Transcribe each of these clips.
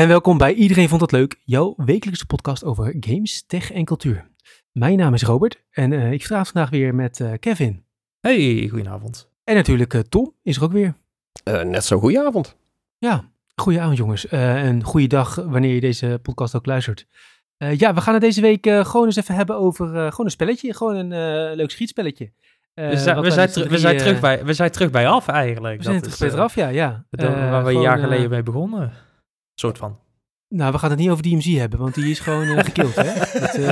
En welkom bij Iedereen Vond Het Leuk, jouw wekelijkse podcast over games, tech en cultuur. Mijn naam is Robert en uh, ik vraag vandaag weer met uh, Kevin. Hey, goedenavond. En natuurlijk uh, Tom is er ook weer. net zo goedenavond. Ja, goedenavond jongens. en goede dag wanneer je deze podcast ook luistert. ja, we gaan het deze week gewoon eens even hebben over gewoon een spelletje. Gewoon een leuk schietspelletje. we, zijn, we, zijn we, zijn terug bij, we zijn terug bij af eigenlijk. We zijn terug bij af, ja. ja. waar we een jaar geleden mee begonnen soort van. Nou, we gaan het niet over DMZ hebben, want die is gewoon uh, gekild, hè? Dat, uh,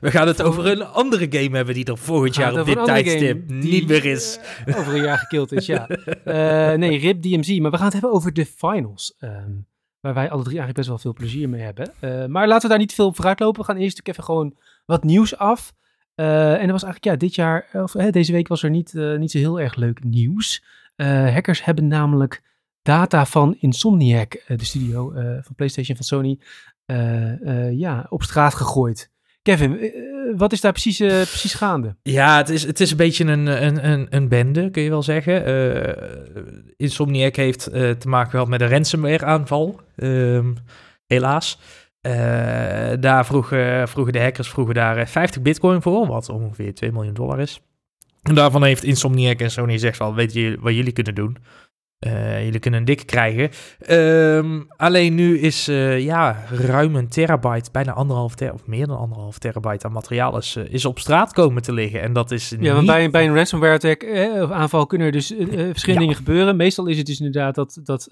we gaan het over een andere game hebben die er volgend jaar op dit tijdstip niet meer is. Uh, over een jaar gekild is, ja. nee, RIP DMZ, maar we gaan het hebben over de finals. Um, waar wij alle drie eigenlijk best wel veel plezier mee hebben. maar laten we daar niet veel op vooruit lopen. We gaan eerst even gewoon wat nieuws af. en dat was eigenlijk, ja, dit jaar, of deze week was er niet, niet zo heel erg leuk nieuws. hackers hebben namelijk data van Insomniac, eh, de studio eh, van PlayStation van Sony, eh, ja, op straat gegooid. Kevin, wat is daar precies, precies gaande? Ja, het is, het is een beetje een, een, een, een bende, kun je wel zeggen. Insomniac heeft te maken gehad met een ransomware-aanval, ehm, helaas. daar vroegen, vroegen de hackers vroegen daar 50 bitcoin voor, wat ongeveer 2 miljoen dollar is. En daarvan heeft Insomniac en Sony gezegd van, weet je wat jullie kunnen doen? Uh, jullie kunnen een dikke krijgen. Ehm, alleen nu is uh, ja, ruim een terabyte, bijna anderhalf terabyte, of meer dan anderhalf terabyte aan materiaal is, uh, is op straat komen te liggen. En dat is. Ja, want bij, bij een ransomware attack of aanval kunnen er dus verschillende dingen gebeuren. Meestal is het dus inderdaad dat, dat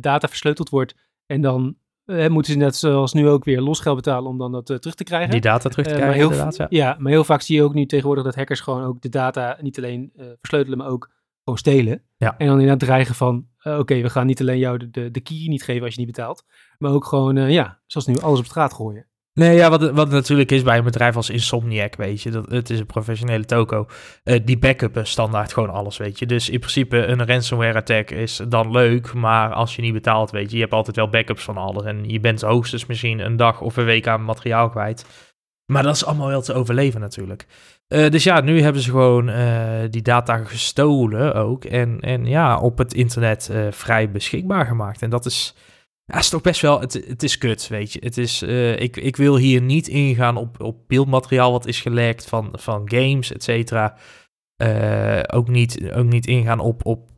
data versleuteld wordt. En dan moeten ze net zoals nu ook weer losgeld betalen om dan dat terug te krijgen. Die data terug te krijgen, heel, inderdaad, ja. ja. maar heel vaak zie je ook nu tegenwoordig dat hackers gewoon ook de data niet alleen versleutelen, maar ook gewoon stelen. Ja. En dan inderdaad dreigen van, uh, oké, we gaan niet alleen jou de, de, de key niet geven als je niet betaalt, maar ook gewoon, uh, ja, zoals nu, alles op straat gooien. Nee, ja, wat, wat natuurlijk is bij een bedrijf als Insomniac, weet je, dat, het is een professionele toko, uh, die backuppen standaard gewoon alles, weet je. Dus in principe een ransomware attack is dan leuk, maar als je niet betaalt, weet je, je hebt altijd wel backups van alles en je bent hoogstens misschien een dag of een week aan materiaal kwijt. Maar dat is allemaal wel te overleven natuurlijk. Uh, dus ja, nu hebben ze gewoon uh, die data gestolen ook. En, en ja, op het internet uh, vrij beschikbaar gemaakt. En dat is, ja, is toch best wel, het, het is kut, weet je. Het is, ik, ik wil hier niet ingaan op, op beeldmateriaal wat is gelekt van, van games, et cetera. ook, niet, ook niet ingaan op, op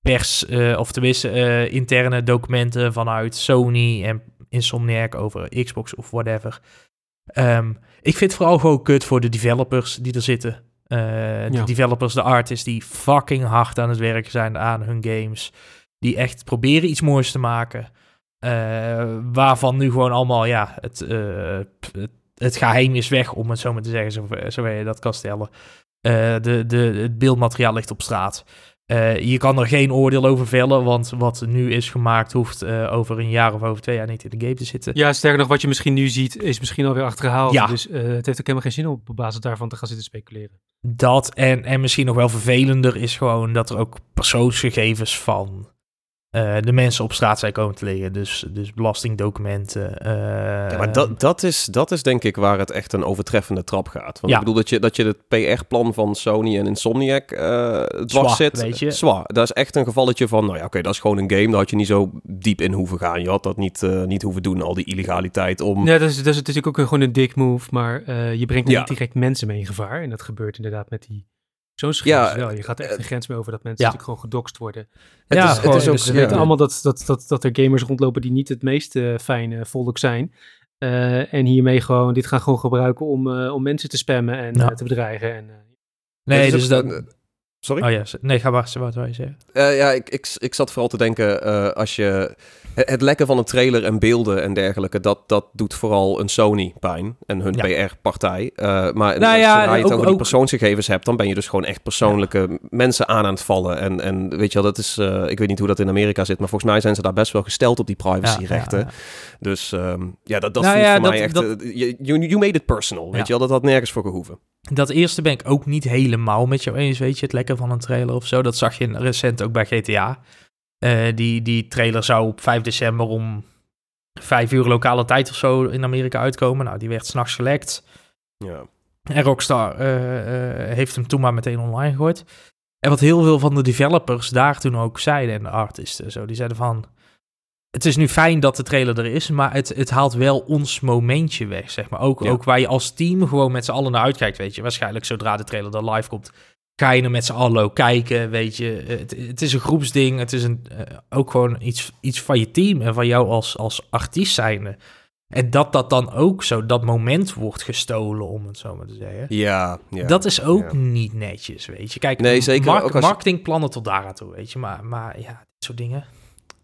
pers, of tenminste interne documenten vanuit Sony en Insomniac over Xbox of whatever. Um, ik vind het vooral gewoon kut voor de developers die er zitten. Uh, de developers, de artists die fucking hard aan het werken zijn aan hun games. Die echt proberen iets moois te maken. Uh, waarvan nu gewoon allemaal, ja, het, uh, het, het, geheim is weg, om het zo maar te zeggen, zover, zover je dat kan stellen. de, de, het beeldmateriaal ligt op straat. Uh, je kan er geen oordeel over vellen, want wat nu is gemaakt hoeft uh, over een jaar of over twee jaar niet in de game te zitten. Ja, sterker nog, wat je misschien nu ziet, is misschien alweer achterhaald. Ja. Dus uh, het heeft ook helemaal geen zin om op basis daarvan te gaan zitten speculeren. Dat en, en misschien nog wel vervelender is gewoon dat er ook persoonsgegevens van uh, de mensen op straat zijn komen te liggen. Dus, dus belastingdocumenten. Uh, ja, maar dat, dat, is, dat is denk ik waar het echt een overtreffende trap gaat. Want ja. ik bedoel dat je, dat je het PR-plan van Sony en Insomniac uh, dwars zit. Weet je. Zwaar. Dat is echt een gevalletje van, nou ja, oké, okay, dat is gewoon een game. Daar had je niet zo diep in hoeven gaan. Je had dat niet, niet hoeven doen, al die illegaliteit om... Ja, dat is, dat is natuurlijk ook gewoon een dik move. Maar je brengt ja. niet direct mensen mee in gevaar. En dat gebeurt inderdaad met die Zo'n ja, wel. Je gaat er echt een grens mee over dat mensen natuurlijk gewoon gedoxt worden. Het ja, is, het is ook, dus we weten allemaal dat, dat, dat, dat er gamers rondlopen die niet het meest uh, fijne volk zijn. Uh, en hiermee gewoon, dit gaan gewoon gebruiken om, uh, om mensen te spammen en te bedreigen. En, nee, dus dat... Sorry? Oh ja, nee, ga maar, wat wil je zeggen? ja, ik, ik, ik zat vooral te denken, als je het lekken van een trailer en beelden en dergelijke, dat, dat doet vooral een Sony pijn en hun PR-partij. Uh, maar nou ja, zodra je het over die persoonsgegevens hebt, dan ben je dus gewoon echt persoonlijke mensen aan aan het vallen. En, en weet je wel, dat is, uh, ik weet niet hoe dat in Amerika zit, maar volgens mij zijn ze daar best wel gesteld op die privacyrechten. Ja, dus um, ja, dat, dat nou voelt voor dat, mij echt, dat, uh, you, you made it personal, weet je wel, dat had nergens voor gehoeven. Dat eerste ben ik ook niet helemaal met jou eens, weet je, het lekken van een trailer of zo. Dat zag je recent ook bij GTA. Uh, die, die trailer zou op 5 december om 5 uur lokale tijd of zo in Amerika uitkomen. Nou, die werd s'nachts gelekt. Ja. En Rockstar uh, uh, heeft hem toen maar meteen online gegooid. En wat heel veel van de developers daar toen ook zeiden, en de artisten, zo, die zeiden van... het is nu fijn dat de trailer er is, maar het, het haalt wel ons momentje weg, zeg maar. Ook, ook waar je als team gewoon met z'n allen naar uitkijkt, weet je. Waarschijnlijk zodra de trailer er live komt, ga je er met z'n allen kijken, weet je. Het, het, is een groepsding, het is een, uh, ook gewoon iets, iets van je team en van jou als, als artiest zijnde. En dat dat dan ook zo, dat moment wordt gestolen, om het zo maar te zeggen. Ja, ja Dat is ook niet netjes, weet je. Kijk, nee, zeker mar als... marketingplannen tot daar aan toe, weet je. Maar, maar ja, dit soort dingen.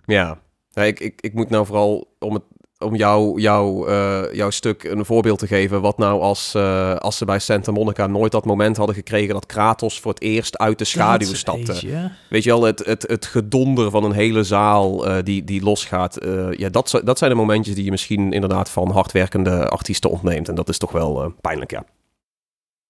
Ja, nou, ik, ik, ik moet nou vooral om het om jou, jou, uh, jouw stuk een voorbeeld te geven. Wat nou als, uh, als ze bij Santa Monica nooit dat moment hadden gekregen dat Kratos voor het eerst uit de schaduw dat stapte. Weet je wel, het, het, het gedonder van een hele zaal uh, die, die losgaat. ja, dat, dat zijn de momentjes die je misschien inderdaad van hardwerkende artiesten ontneemt. En dat is toch wel pijnlijk, ja.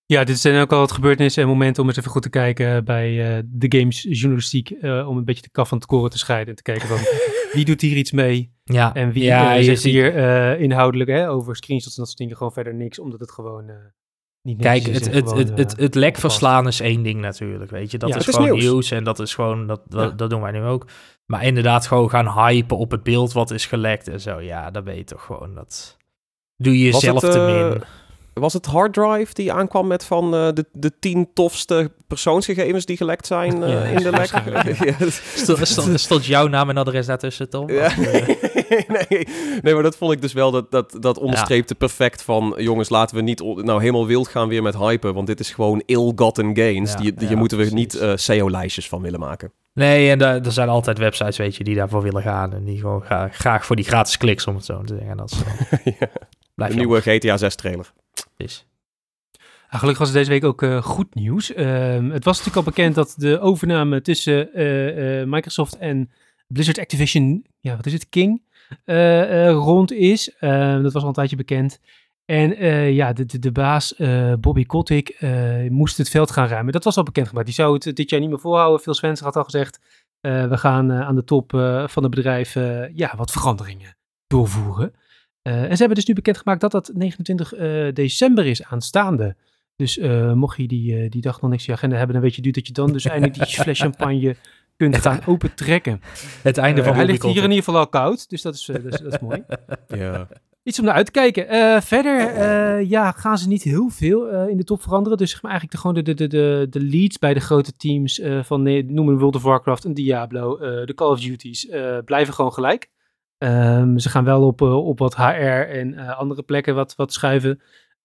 Ja, dit zijn ook al wat gebeurtenissen en momenten om eens even goed te kijken bij uh, de games journalistiek. Uh, om een beetje de kaf van het koren te scheiden en te kijken van wie doet hier iets mee. Ja. En wie ja, uh, zegt hier inhoudelijk hè, over screenshots en dat soort dingen gewoon verder niks, omdat het gewoon niet Kijk, het, het, het, het, het lek verslaan is één ding natuurlijk, weet je. Dat ja, is gewoon nieuws. en dat is gewoon, dat, dat, dat doen wij nu ook. Maar inderdaad gewoon gaan hypen op het beeld wat is gelekt en zo. Ja, dan weet je toch gewoon dat... Doe je jezelf te min was het harddrive die aankwam met van uh, de, de tien tofste persoonsgegevens die gelekt zijn uh, ja, in de lek? stond, stond, stond, jouw naam en adres daartussen, Tom? Ja. nee, nee, maar dat vond ik dus wel, dat, dat, dat onderstreepte perfect van... jongens, laten we niet nou helemaal wild gaan weer met hypen... want dit is gewoon ill-gotten gains. die, die, moeten we niet uh, SEO-lijstjes van willen maken. Nee, en er zijn altijd websites, weet je, die daarvoor willen gaan... en die gewoon graag, graag voor die gratis kliks, om het zo te zeggen. Dat is, ja. De nieuwe GTA 6 trailer Ah, gelukkig was het deze week ook uh, goed nieuws. Uh, het was natuurlijk al bekend dat de overname tussen uh, Microsoft en Blizzard Activision, ja, wat is het, King, rond is. Ehm, dat was al een tijdje bekend. En ja, de, de, baas Bobby Kotick moest het veld gaan ruimen. Dat was al bekendgemaakt. Die zou het dit jaar niet meer volhouden. Phil Spencer had al gezegd, we gaan aan de top van het bedrijf ja, wat veranderingen doorvoeren. Uh, en ze hebben dus nu bekendgemaakt dat dat 29 uh, eh, december is aanstaande. Dus uh, mocht je die, die dag nog niks in je agenda hebben, dan weet je duurt dat je dan dus eindelijk die fles champagne kunt gaan opentrekken. Het einde van Hij ligt hier in ieder geval al koud, dus dat is, dat is, dat is mooi. ja. Iets om naar uit te kijken. verder ja, gaan ze niet heel veel in de top veranderen. Dus zeg maar eigenlijk de, gewoon de, de, de, de leads bij de grote teams van noem een World of Warcraft, een Diablo, de Call of Duties blijven gewoon gelijk. Um, ze gaan wel op, uh, op wat HR en uh, andere plekken wat, wat schuiven.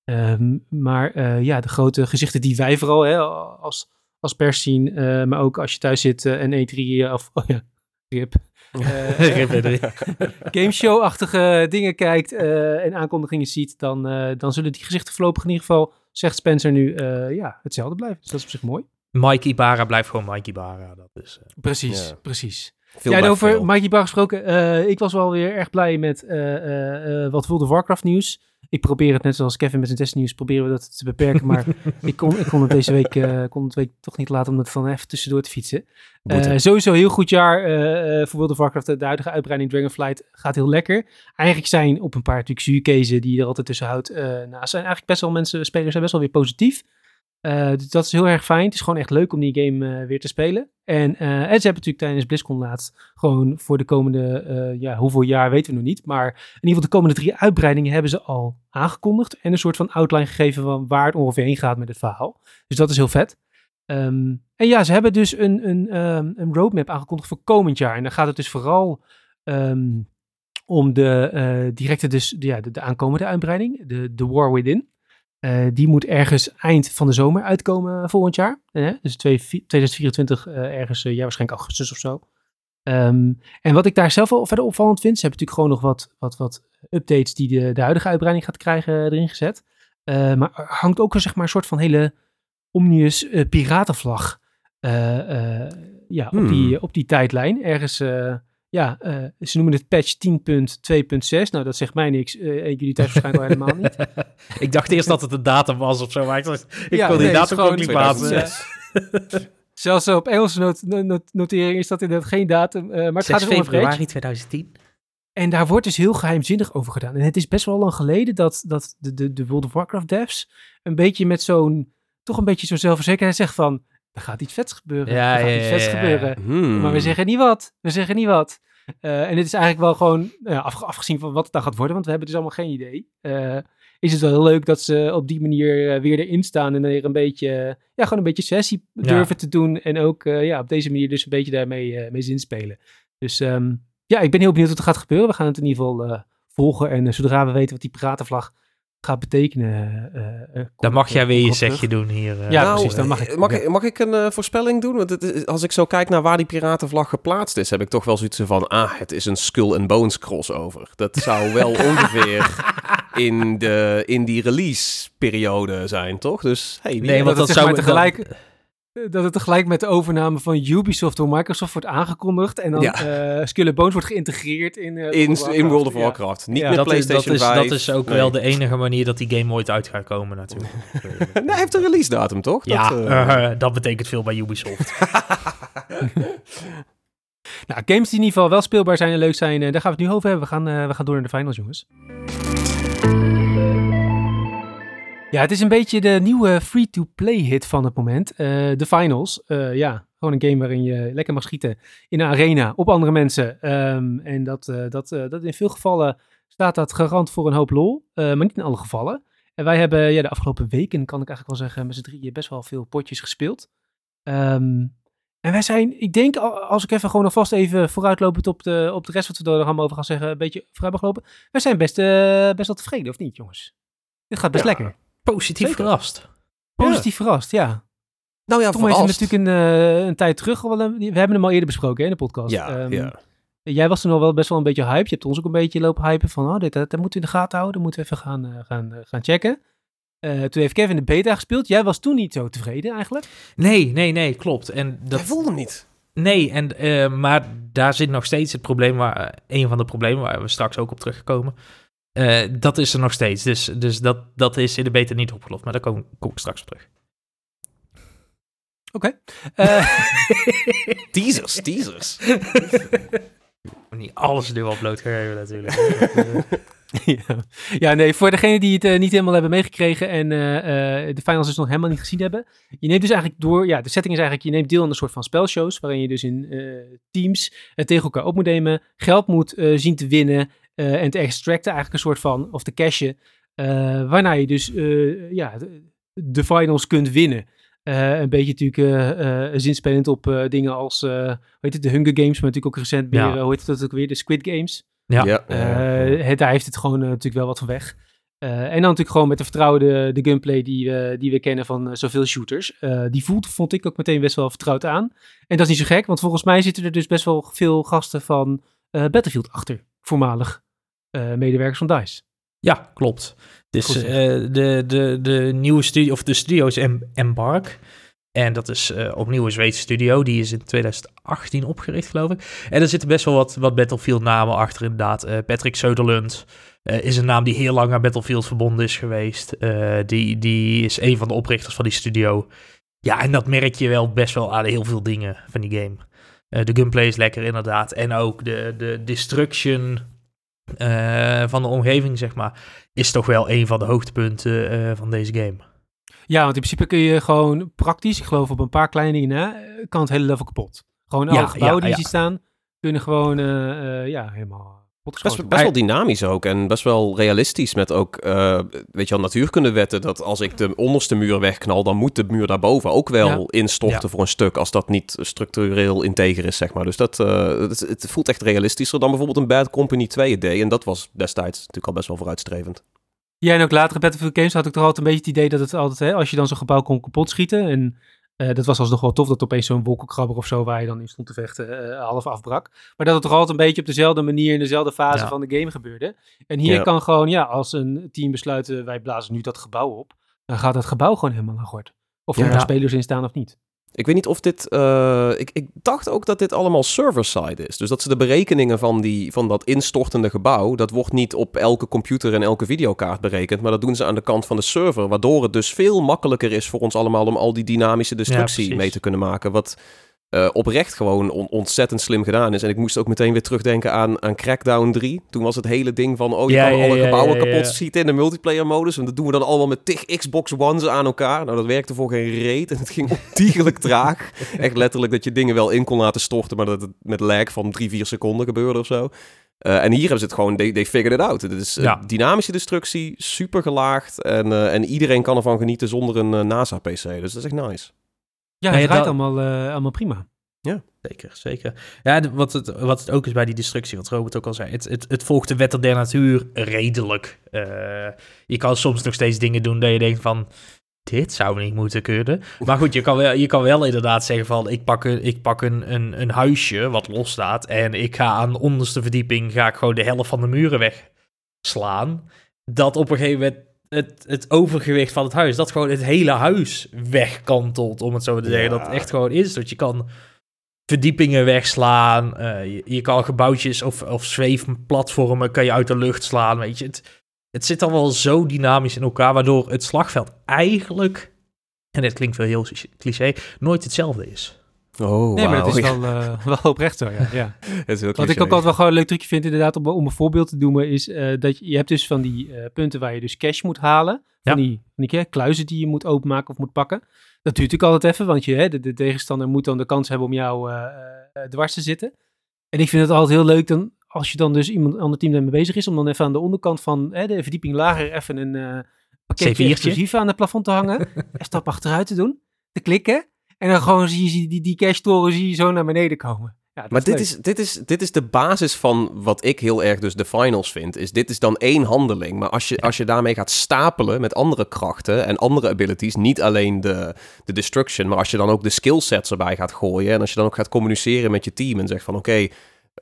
Um, maar uh, ja, de grote gezichten die wij vooral hè, als, als pers zien, maar ook als je thuis zit en E3 of oh ja, RIP. gameshow-achtige dingen kijkt en aankondigingen ziet, dan, dan zullen die gezichten voorlopig in ieder geval, zegt Spencer nu, ja, hetzelfde blijven. Dus dat is op zich mooi. Mike Ibarra blijft gewoon Mike Ibarra. Dat is, precies, ja. precies. Veel ja, over veel. Mikey Bar gesproken. Uh, ik was wel weer erg blij met uh, uh, wat World of Warcraft nieuws. Ik probeer het net zoals Kevin met zijn testnieuws, proberen we dat te beperken. Maar ik, kon, ik kon het deze week, kon het week toch niet laten om het van even tussendoor te fietsen. sowieso heel goed jaar voor World of Warcraft. De huidige uitbreiding Dragonflight gaat heel lekker. Eigenlijk zijn op een paar natuurlijk die je er altijd tussen houdt. nou, zijn eigenlijk best wel mensen, spelers zijn best wel weer positief. Dus dat is heel erg fijn. Het is gewoon echt leuk om die game uh, weer te spelen. En, uh, en ze hebben natuurlijk tijdens BlizzCon laatst gewoon voor de komende, ja, hoeveel jaar weten we nog niet. Maar in ieder geval de komende drie uitbreidingen hebben ze al aangekondigd. En een soort van outline gegeven van waar het ongeveer heen gaat met het verhaal. Dus dat is heel vet. Um, en ja, ze hebben dus een, een, um, een roadmap aangekondigd voor komend jaar. En dan gaat het dus vooral um, om de directe, dus ja, de, de aankomende uitbreiding, de, de War Within. Uh, die moet ergens eind van de zomer uitkomen volgend jaar. Uh, dus 2024 uh, ergens, ja, waarschijnlijk augustus of zo. Um, en wat ik daar zelf wel verder opvallend vind, ze hebben natuurlijk gewoon nog wat, wat, wat updates die de, de huidige uitbreiding gaat krijgen erin gezet. maar er hangt ook een, zeg maar, een soort van hele Omnius piratenvlag ja, op, die, hmm. op die tijdlijn. Ergens ja, uh, ze noemen het patch 10.2.6. Nou, dat zegt mij niks. Uh, jullie thuis waarschijnlijk al helemaal niet. ik dacht eerst dat het een datum was of zo, maar ik, ik ja, kon die nee, datum ook niet plaatsen. Zelfs op Engelse not not notering is dat inderdaad geen datum. Uh, maar het 6 gaat om februari 2010. En daar wordt dus heel geheimzinnig over gedaan. En het is best wel lang geleden dat, dat de, de, de World of Warcraft devs een beetje met zo'n, toch een beetje zo zelfverzekerdheid zegt van, er gaat iets vets gebeuren. Ja, er gaat ja, iets vets gebeuren. Hmm. Maar we zeggen niet wat. We zeggen niet wat. en dit is eigenlijk wel gewoon, ja, afgezien van wat het dan gaat worden, want we hebben dus allemaal geen idee. is het wel heel leuk dat ze op die manier weer erin staan en weer een beetje, ja, gewoon een beetje sessie durven te doen. En ook ja, op deze manier dus een beetje daarmee mee zinspelen. Dus ehm, ja, ik ben heel benieuwd wat er gaat gebeuren. We gaan het in ieder geval volgen. En zodra we weten wat die piratenvlag gaat betekenen. Uh, dan mag jij weer je zegje doen hier. ja, nou, precies. Dan mag ik. Mag, ik, mag ik een voorspelling doen? Want het als ik zo kijk naar waar die piratenvlag geplaatst is, heb ik toch wel zoiets van: ah, het is een Skull and Bones crossover. Dat zou wel ongeveer in, de, in die release periode zijn, toch? Dus hey, nee, want dat, dat zou tegelijk dat het tegelijk met de overname van Ubisoft door Microsoft wordt aangekondigd. En dan ja. uh, Skull Bones wordt geïnteresseerd in, uh, in, in, World of Warcraft. Niet ja. met PlayStation is, dat is, 5. Dat is ook wel de enige manier dat die game ooit uit gaat komen natuurlijk. nee, hij heeft een release datum toch? Ja, dat, uh... dat betekent veel bij Ubisoft. nou, games die in ieder geval wel speelbaar zijn en leuk zijn, daar gaan we het nu over hebben. We gaan, we gaan door naar de finals, jongens. Ja, het is een beetje de nieuwe free-to-play hit van het moment. Uh, de finals. Uh, ja, gewoon een game waarin je lekker mag schieten in een arena op andere mensen. Um, en dat, uh, dat, dat in veel gevallen staat dat garant voor een hoop lol. maar niet in alle gevallen. En wij hebben ja, de afgelopen weken, kan ik eigenlijk wel zeggen, met z'n drieën best wel veel potjes gespeeld. Um, en wij zijn, ik denk, als ik even gewoon alvast even vooruitlopend op de, op de rest wat we er allemaal over gaan zeggen, een beetje vooruit gelopen. Wij zijn best, best wel tevreden, of niet, jongens? Dit gaat best lekker. Positief verrast. Positief verrast, ja. Nou ja, Tom is natuurlijk een, uh, een tijd terug. we hebben hem al eerder besproken hè, in de podcast. Ja, um, ja. Jij was er nog wel best wel een beetje hype. Je hebt ons ook een beetje lopen hypen van, oh, dit, dat, moeten we in de gaten houden. Dat moeten we even gaan, uh, gaan, uh, gaan checken. toen heeft Kevin de beta gespeeld. Jij was toen niet zo tevreden eigenlijk? Nee, nee, nee, klopt. En dat voelde hem niet. Nee, en, maar daar zit nog steeds het probleem, waar, een van de problemen waar we straks ook op terugkomen. Uh, dat is er nog steeds. Dus, dus dat, dat is in de beta niet opgelost. Maar daar kom, kom ik straks op terug. Oké. Okay. Uh, teasers, teasers. niet alles nu op blootgegeven natuurlijk. ja. ja, nee, voor degenen die het uh, niet helemaal hebben meegekregen en uh, de finals dus nog helemaal niet gezien hebben. Je neemt dus eigenlijk door, ja, de setting is eigenlijk, je neemt deel aan een soort van spelshows, waarin je dus in teams het tegen elkaar op moet nemen, geld moet zien te winnen en te extracten eigenlijk een soort van, of te cashen, uh, waarna je dus uh, ja, de, finals kunt winnen. een beetje natuurlijk zinspelend op dingen als, hoe heet het, de Hunger Games, maar natuurlijk ook recent meer, hoe heet het ook weer, de Squid Games. Ja. ja. Het, daar heeft het gewoon natuurlijk wel wat van weg. en dan natuurlijk gewoon met de vertrouwde de gunplay die, uh, die we kennen van zoveel shooters. die voelt, vond ik ook meteen best wel vertrouwd aan. En dat is niet zo gek, want volgens mij zitten er dus best wel veel gasten van Battlefield achter, voormalig. Eh, medewerkers van DICE. Ja, klopt. Dus uh, de, de, de nieuwe studio, of de studio is Embark. En dat is uh, opnieuw een Zweedse studio. Die is in 2018 opgericht, geloof ik. En er zitten best wel wat, wat Battlefield-namen achter, inderdaad. Uh, Patrick Söderlund uh, is een naam die heel lang aan Battlefield verbonden is geweest. die, die is een van de oprichters van die studio. Ja, en dat merk je wel best wel aan heel veel dingen van die game. de gunplay is lekker, inderdaad. En ook de, de destruction uh, van de omgeving, zeg maar, is toch wel een van de hoogtepunten uh, van deze game. Ja, want in principe kun je gewoon praktisch, ik geloof op een paar kleine dingen na, kan het hele level kapot. Gewoon alle ja, gebouwen ja, die ja. staan, kunnen gewoon uh, ja, helemaal Best, best, wel dynamisch ook en best wel realistisch met ook, uh, weet je wel, natuurkundewetten. Dat als ik de onderste muur wegknal, dan moet de muur daarboven ook wel instorten voor een stuk. Als dat niet structureel integer is, zeg maar. Dus dat, uh, het, het, voelt echt realistischer dan bijvoorbeeld een Bad Company 2 idee. En dat was destijds natuurlijk al best wel vooruitstrevend. Ja, en ook latere Battlefield games had ik toch altijd een beetje het idee dat het altijd, hè, als je dan zo'n gebouw kon kapot schieten en uh, dat was alsnog wel tof dat opeens zo'n wolkenkrabber of zo waar je dan in stond te vechten uh, half afbrak. Maar dat het toch altijd een beetje op dezelfde manier in dezelfde fase van de game gebeurde. En hier kan gewoon, ja, als een team besluiten wij blazen nu dat gebouw op, dan gaat dat gebouw gewoon helemaal naar gort. Of er ja. spelers in staan of niet. Ik weet niet of dit. Uh, ik, ik dacht ook dat dit allemaal server-side is. Dus dat ze de berekeningen van, die, van dat instortende gebouw. dat wordt niet op elke computer en elke videokaart berekend. Maar dat doen ze aan de kant van de server. Waardoor het dus veel makkelijker is voor ons allemaal om al die dynamische destructie mee te kunnen maken. Wat uh, oprecht gewoon ontzettend slim gedaan is. En ik moest ook meteen weer terugdenken aan, aan Crackdown 3. Toen was het hele ding van, oh, je kan alle gebouwen kapot schieten in de multiplayer modus. En dat doen we dan allemaal met tig Xbox Ones aan elkaar. Nou, dat werkte voor geen reet en het ging ontiegelijk traag. Echt letterlijk dat je dingen wel in kon laten storten, maar dat het met lag van 3, 4 seconden gebeurde of zo. Uh, en hier hebben ze het gewoon, they, they figured it out. Het is ja. dynamische destructie, super gelaagd. En, uh, en iedereen kan ervan genieten zonder een NASA-PC. Dus dat is echt nice. Ja, het draait allemaal, uh, allemaal prima. Ja, zeker, zeker. Ja, wat het, wat het ook is bij die destructie, wat Robert ook al zei, het, het, het volgt de wetten der natuur redelijk. Uh, je kan soms nog steeds dingen doen dat je denkt van, dit zou niet moeten kunnen. Maar goed, je kan wel, je kan wel inderdaad zeggen van, ik pak, een, ik pak een, een, een huisje wat los staat en ik ga aan de onderste verdieping, ga ik gewoon de helft van de muren wegslaan. Dat op een gegeven moment het, het overgewicht van het huis, dat gewoon het hele huis wegkantelt, om het zo te zeggen. Dat het echt gewoon is. Dat je kan verdiepingen wegslaan, uh, je, je, kan gebouwtjes of, of zweefplatformen kan je uit de lucht slaan, weet je. Het, het zit al wel zo dynamisch in elkaar, waardoor het slagveld eigenlijk, en dit klinkt wel heel cliché, nooit hetzelfde is. Oh, nee, maar het is wel, uh, wel oprecht zo, ja. ja. Wat ik ook altijd wel gewoon een leuk trucje vind, inderdaad, om, om een voorbeeld te noemen, is uh, dat je, je hebt dus van die uh, punten waar je dus cash moet halen. Van die, van die kluizen die je moet openmaken of moet pakken. Dat duurt natuurlijk altijd even, want je, hè, de, de, tegenstander moet dan de kans hebben om jou dwars te zitten. En ik vind het altijd heel leuk dan, als je dan dus iemand ander team daarmee bezig is, om dan even aan de onderkant van hè, de verdieping lager even een pakketje explosief aan het plafond te hangen. en stap achteruit te doen, te klikken. En dan gewoon zie je die, die cash-toren zie je zo naar beneden komen. Ja, maar dit is, dit, is, dit is de basis van wat ik heel erg dus de finals vind. Is dit is dan één handeling. Maar als je, als je daarmee gaat stapelen met andere krachten en andere abilities. Niet alleen de, de destruction, maar als je dan ook de skillsets erbij gaat gooien. En als je dan ook gaat communiceren met je team en zegt van oké,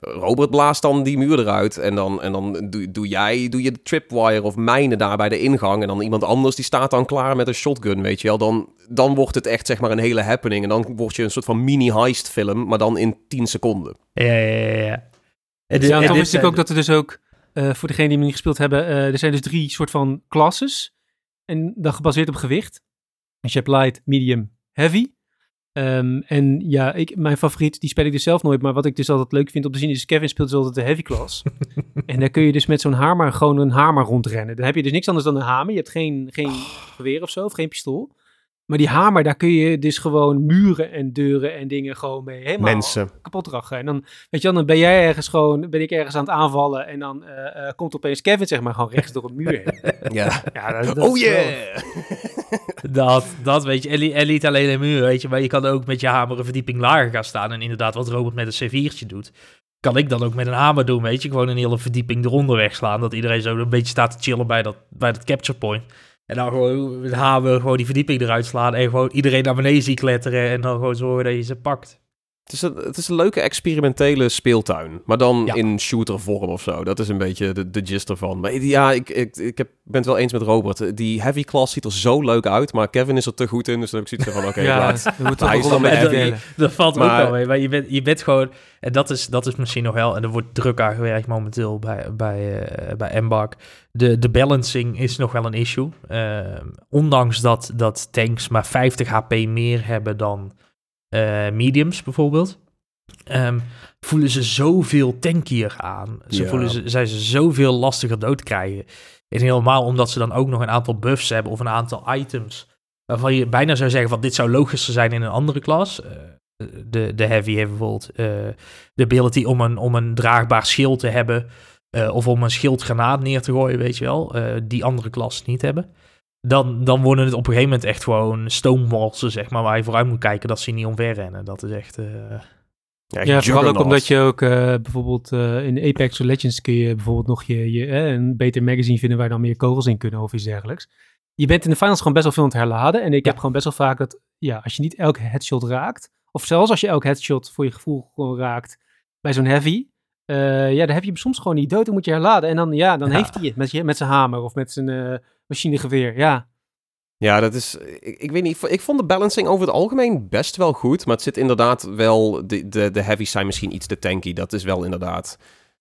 Robert blaast dan die muur eruit en dan, en dan doe, doe jij doe je de tripwire of mijnen daar bij de ingang en dan iemand anders die staat dan klaar met een shotgun, weet je wel. Dan, dan wordt het echt zeg maar een hele happening en dan word je een soort van mini-heist film, maar dan in 10 seconden. Ja, ja, ja. ja. En, ja, dan wist ik ook dat er dus ook, uh, voor degenen die me niet gespeeld hebben, uh, er zijn dus drie soort van classes en dan gebaseerd op gewicht. Dus je hebt light, medium, heavy. Um, en ja, ik, mijn favoriet, die speel ik dus zelf nooit. Maar wat ik dus altijd leuk vind om te zien is, Kevin speelt dus altijd de heavy class. en daar kun je dus met zo'n hamer gewoon een hamer rondrennen. Dan heb je dus niks anders dan een hamer. Je hebt geen, geen oh. geweer of zo, of geen pistool. Maar die hamer, daar kun je dus gewoon muren en deuren en dingen gewoon mee helemaal Mensen. kapot rachen. En dan, weet je dan ben jij ergens gewoon, ben ik ergens aan het aanvallen en dan uh, uh, komt opeens Kevin zeg maar gewoon rechts door een muur heen. ja. ja dat, oh yeah! dat, dat weet je. En, en niet alleen een muur, weet je, maar je kan ook met je hamer een verdieping lager gaan staan. En inderdaad, wat Robert met een C4'tje doet, kan ik dan ook met een hamer doen, weet je. Gewoon een hele verdieping eronder wegslaan, dat iedereen zo een beetje staat te chillen bij dat, bij dat capture point. En dan gewoon met hamer gewoon die verdieping eruit slaan en gewoon iedereen naar beneden zien kletteren en dan gewoon zorgen dat je ze pakt. Het is, een, het is een leuke experimentele speeltuin. Maar dan ja. in shootervorm of zo. Dat is een beetje de, de gist ervan. Maar ja, ik, ik, ik heb, ben het wel eens met Robert. Die heavy class ziet er zo leuk uit. Maar Kevin is er te goed in. Dus dan heb ik zoiets van, oké, okay, ja, hij is dan heavy. Dat, dat valt maar, ook wel mee. Maar je bent, je bent gewoon... En dat is, dat is misschien nog wel... En er wordt druk aan gewerkt momenteel bij, bij, uh, bij Embark. De, de balancing is nog wel een issue. Uh, ondanks dat, dat tanks maar 50 HP meer hebben dan uh, mediums bijvoorbeeld. Um, voelen ze zoveel tankier aan. Ze voelen ze, zijn ze zoveel lastiger dood krijgen. En helemaal omdat ze dan ook nog een aantal buffs hebben of een aantal items. Waarvan je bijna zou zeggen van dit zou logischer zijn in een andere klas. Uh, de, de heavy heeft bijvoorbeeld uh, de ability om een, om een draagbaar schild te hebben. Uh, of om een schildgranaat neer te gooien, weet je wel. die andere klas niet hebben dan, dan worden het op een gegeven moment echt gewoon stoomwalsen, zeg maar, waar je vooruit moet kijken dat ze niet omver rennen. Dat is echt... Uh, ja, ja vooral ook omdat je ook uh, bijvoorbeeld uh, in Apex Legends kun je bijvoorbeeld nog je, je een beter magazine vinden waar dan meer kogels in kunnen of iets dergelijks. Je bent in de finals gewoon best wel veel aan het herladen en ik heb gewoon best wel vaak dat, ja, als je niet elke headshot raakt, of zelfs als je elke headshot voor je gevoel gewoon raakt bij zo'n heavy, ja, dan heb je soms gewoon niet dood en moet je herladen en dan, ja, dan heeft hij het met, je, met zijn hamer of met zijn machinegeweer, ja. Ja, dat is. Ik, ik, weet niet. Ik vond de balancing over het algemeen best wel goed. Maar het zit inderdaad wel. De, de, de heavies zijn misschien iets te tanky. Dat is wel inderdaad.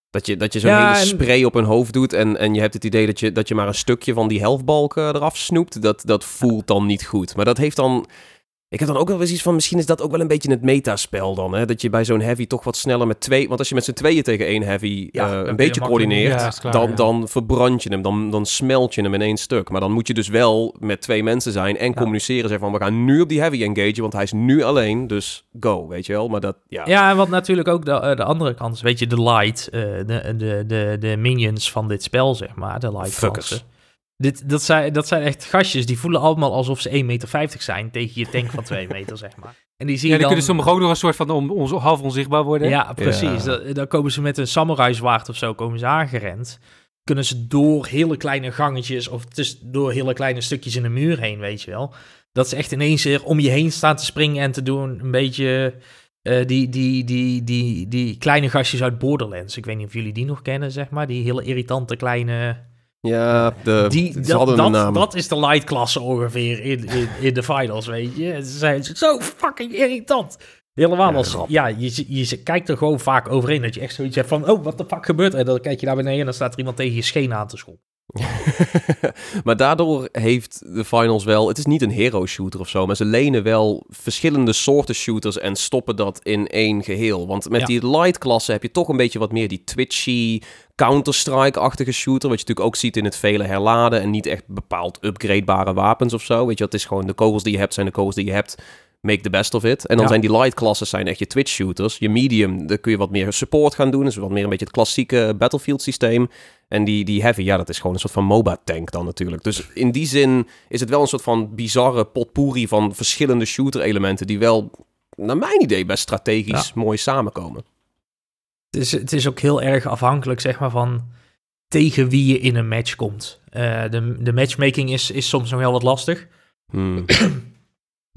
Dat je, dat je zo'n hele spray op hun hoofd doet. En, en je hebt het idee dat je, dat je maar een stukje van die helftbalk eraf snoept. Dat, dat voelt dan niet goed. Maar dat heeft dan. Ik heb dan ook wel eens iets van, misschien is dat ook wel een beetje het metaspel dan. Hè? Dat je bij zo'n heavy toch wat sneller met twee... Want als je met z'n tweeën tegen één heavy ja, uh, een beetje coördineert, dan, dan verbrand je hem. Dan, dan smelt je hem in één stuk. Maar dan moet je dus wel met twee mensen zijn en communiceren. Zeggen van, we gaan nu op die heavy engage, want hij is nu alleen. Dus go, weet je wel. Maar dat, ja. Ja, en wat natuurlijk ook de, de andere kant is. Weet je, de light, uh, de, de, de, de minions van dit spel, zeg maar. De light Fuckers. Dit, dat, zijn, dat zijn echt gastjes die voelen allemaal alsof ze 1,50 meter zijn tegen je tank van 2 meter, zeg maar. En die zie je ja, dan... kunnen sommigen ook nog een soort van om, half onzichtbaar worden. Ja, precies. Dan, komen ze met een samurai zwaard of zo komen ze aangerend. Kunnen ze door hele kleine gangetjes of dus door hele kleine stukjes in de muur heen, weet je wel. Dat ze echt ineens er om je heen staan te springen en te doen een beetje... Uh, die, die, die, die, die kleine gastjes uit Borderlands. Ik weet niet of jullie die nog kennen, zeg maar. Die hele irritante kleine ja, de, die, dat, dat, dat, is de light klasse ongeveer in, in, in de finals, weet je. Ze zijn zo fucking irritant. Helemaal als, ja, je, je, kijkt er gewoon vaak overheen dat je echt zoiets hebt van, oh, wat de fuck gebeurt er? En dan kijk je naar beneden en dan staat er iemand tegen je scheen aan te schoppen. maar daardoor heeft de finals wel, het is niet een hero shooter of zo, maar ze lenen wel verschillende soorten shooters en stoppen dat in één geheel. Want met die light klasse heb je toch een beetje wat meer die twitchy, Counter-Strike-achtige shooter. Wat je natuurlijk ook ziet in het vele herladen. En niet echt bepaald upgradebare wapens of zo. Weet je, het is gewoon de kogels die je hebt zijn de kogels die je hebt. Make the best of it. En dan zijn die light classes zijn echt je Twitch shooters. Je medium, daar kun je wat meer support gaan doen. Dus wat meer een beetje het klassieke Battlefield systeem. En die, die heavy, ja, dat is gewoon een soort van MOBA tank dan natuurlijk. Dus in die zin is het wel een soort van bizarre potpourri van verschillende shooter elementen. Die wel, naar mijn idee, best strategisch mooi samenkomen. Het is, het is ook heel erg afhankelijk, zeg maar, van tegen wie je in een match komt. Uh, de, de matchmaking is, is soms nog wel wat lastig. Hmm.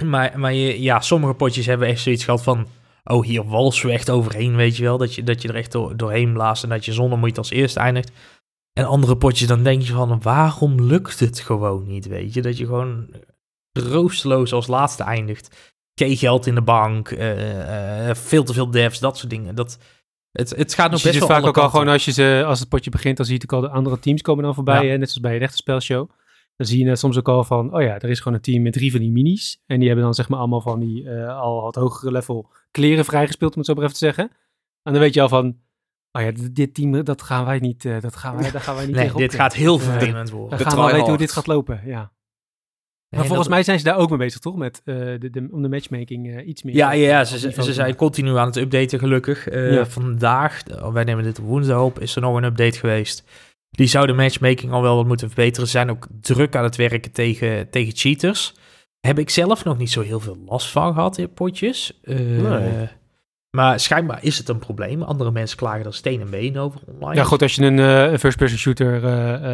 maar maar je, ja, sommige potjes hebben echt zoiets gehad van... Oh, hier wals we echt overheen, weet je wel. Dat je, dat je er echt door, doorheen blaast en dat je zonder moeite als eerste eindigt. En andere potjes, dan denk je van... Waarom lukt het gewoon niet, weet je? Dat je gewoon roosteloos als laatste eindigt. K-geld in de bank, uh, uh, veel te veel devs, dat soort dingen. Dat het, het gaat nog best wel vaak ook al gewoon als, je ze, als het potje begint, dan zie je ook al de andere teams komen dan voorbij. Hè? Net zoals bij een echte spelshow. Dan zie je net soms ook al van, oh ja, er is gewoon een team met drie van die minis. En die hebben dan zeg maar allemaal van die uh, al wat hogere level kleren vrijgespeeld, om het zo maar even te zeggen. En dan weet je al van, oh ja, dit team, dat gaan wij niet, uh, dat gaan wij, daar gaan wij niet nee, dit gaat heel vervelend worden. Dan gaan we weten hoe dit gaat lopen, ja. Maar volgens mij zijn ze daar ook mee bezig, toch? Met, uh, de, de, om de matchmaking uh, iets meer... Ja, ja, ja ze, ze, zijn continu aan het updaten, gelukkig. Uh, ja. Vandaag, oh, wij nemen dit op woensdag op, is er nog een update geweest. Die zou de matchmaking al wel wat moeten verbeteren. Ze zijn ook druk aan het werken tegen, tegen cheaters. Heb ik zelf nog niet zo heel veel last van gehad in potjes. Nee. Maar schijnbaar is het een probleem. Andere mensen klagen er steen en been over online. Ja, goed, als je een first-person shooter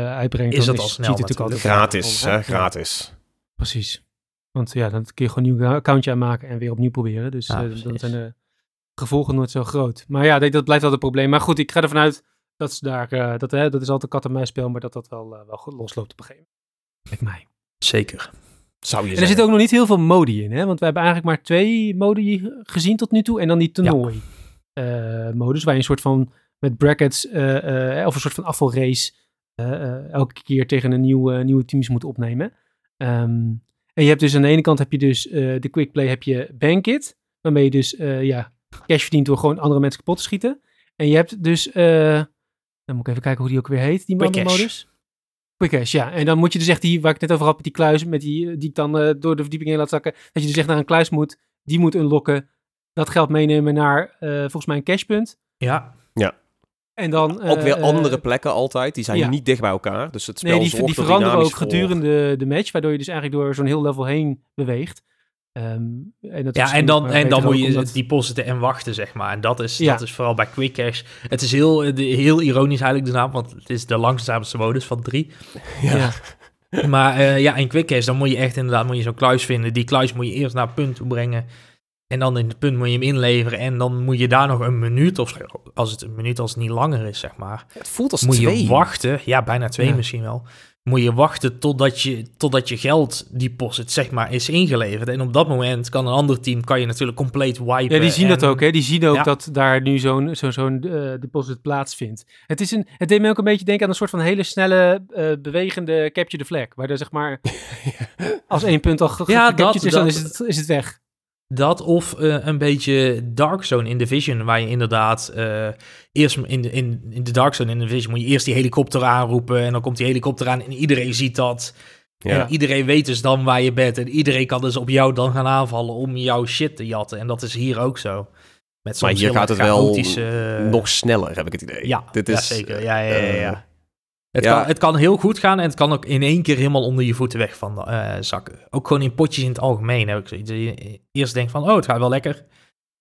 uitbrengt, is dan dat al snel natuurlijk altijd gratis. Hè? Gratis. Precies. Want ja, dan kun je gewoon een nieuw accountje aanmaken en weer opnieuw proberen. Dus uh, dan zijn de gevolgen nooit zo groot. Maar ja, dat blijft wel het probleem. Maar goed, ik ga ervan uit dat ze daar, uh, dat, hè, dat is altijd kat en spel, maar dat dat wel, uh, wel goed losloopt op een gegeven moment. Met mij. Zeker. Zou je en er zit ook nog niet heel veel modi in, hè? want we hebben eigenlijk maar twee modi gezien tot nu toe. En dan die toernooi modus, waar je een soort van met brackets of een soort van afvalrace elke keer tegen een nieuwe, nieuwe teams moet opnemen. Um, en je hebt dus aan de ene kant heb je dus uh, de quick play, heb je Bankit, waarmee je dus uh, ja, cash verdient door gewoon andere mensen kapot te schieten. En je hebt dus, uh, dan moet ik even kijken hoe die ook weer heet, die modus. Quick cash, ja. En dan moet je dus echt die, waar ik net over had, met die kluis, met die, die ik dan door de verdieping heen laat zakken, dat je dus echt naar een kluis moet, die moet unlocken, dat geld meenemen naar volgens mij een cashpunt. Ja. Ja. En dan, ook weer eh, andere plekken altijd. Die zijn niet dicht bij elkaar. Dus het spel nee, die, die veranderen ook gedurende de match. Waardoor je dus eigenlijk door zo'n heel level heen beweegt. Um, en ja, en dan, en dan moet je het depositen en wachten, zeg maar. En dat is, dat is vooral bij Quick Cash. Het is heel, heel ironisch eigenlijk de naam, want het is de langzaamste modus van drie. Ja. Maar uh, ja, in Quick Cash, dan moet je echt inderdaad moet je zo'n kluis vinden. Die kluis moet je eerst naar het punt toe brengen. En dan in het punt moet je hem inleveren. En dan moet je daar nog een minuut of als het een minuut als het niet langer is, zeg maar. Het voelt als moet twee. je wachten. Ja, bijna twee misschien wel. Moet je wachten totdat je, totdat je geld deposit zeg maar is ingeleverd. En op dat moment kan een ander team kan je natuurlijk compleet wipen. Ja, die zien dat ook. Hè? Die zien ook dat daar nu zo'n zo'n zo'n uh, deposit plaatsvindt. Het, is een, het deed me ook een beetje denken aan een soort van hele snelle uh, bewegende capture the flag. Waar er zeg maar als één punt al ja, dat, is, dan is het, is het weg. Dat of uh, een beetje Dark Zone in Division, waar je inderdaad uh, eerst in de, in, in de Dark Zone in Division moet je eerst die helikopter aanroepen en dan komt die helikopter aan en iedereen ziet dat. Ja. En iedereen weet dus dan waar je bent en iedereen kan dus op jou dan gaan aanvallen om jouw shit te jatten. En dat is hier ook zo. Met maar hier gaat het wel nog sneller, heb ik het idee. Ja, Dit is, ja zeker. Ja, ja, ja. ja. Het, kan, het kan heel goed gaan en het kan ook in één keer helemaal onder je voeten weg van uh, zakken. Ook gewoon in potjes in het algemeen heb ik zoiets. Je eerst denkt van, oh, het gaat wel lekker.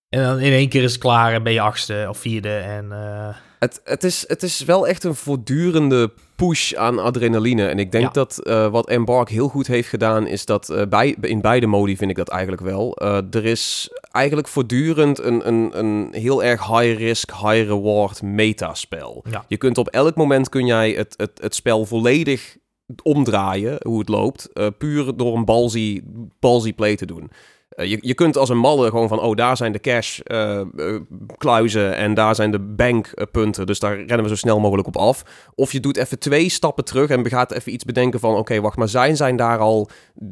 En dan in één keer is het klaar en ben je achtste of vierde. En, uh... het, het, is, het is wel echt een voortdurende push aan adrenaline. En ik denk dat uh, wat Embark heel goed heeft gedaan, is dat uh, bij, in beide modi vind ik dat eigenlijk wel. Uh, er is eigenlijk voortdurend een, een, een heel erg high risk, high reward metaspel. Ja. Je kunt op elk moment kun jij het, het, het spel volledig omdraaien, hoe het loopt, puur door een ballsy, ballsy play te doen. Eh, je, je kunt als een malle gewoon van, oh, daar zijn de cash uh, kluizen en daar zijn de bankpunten. Dus daar rennen we zo snel mogelijk op af. Of je doet even twee stappen terug en gaat even iets bedenken van, oké, wacht, maar zijn, zijn daar al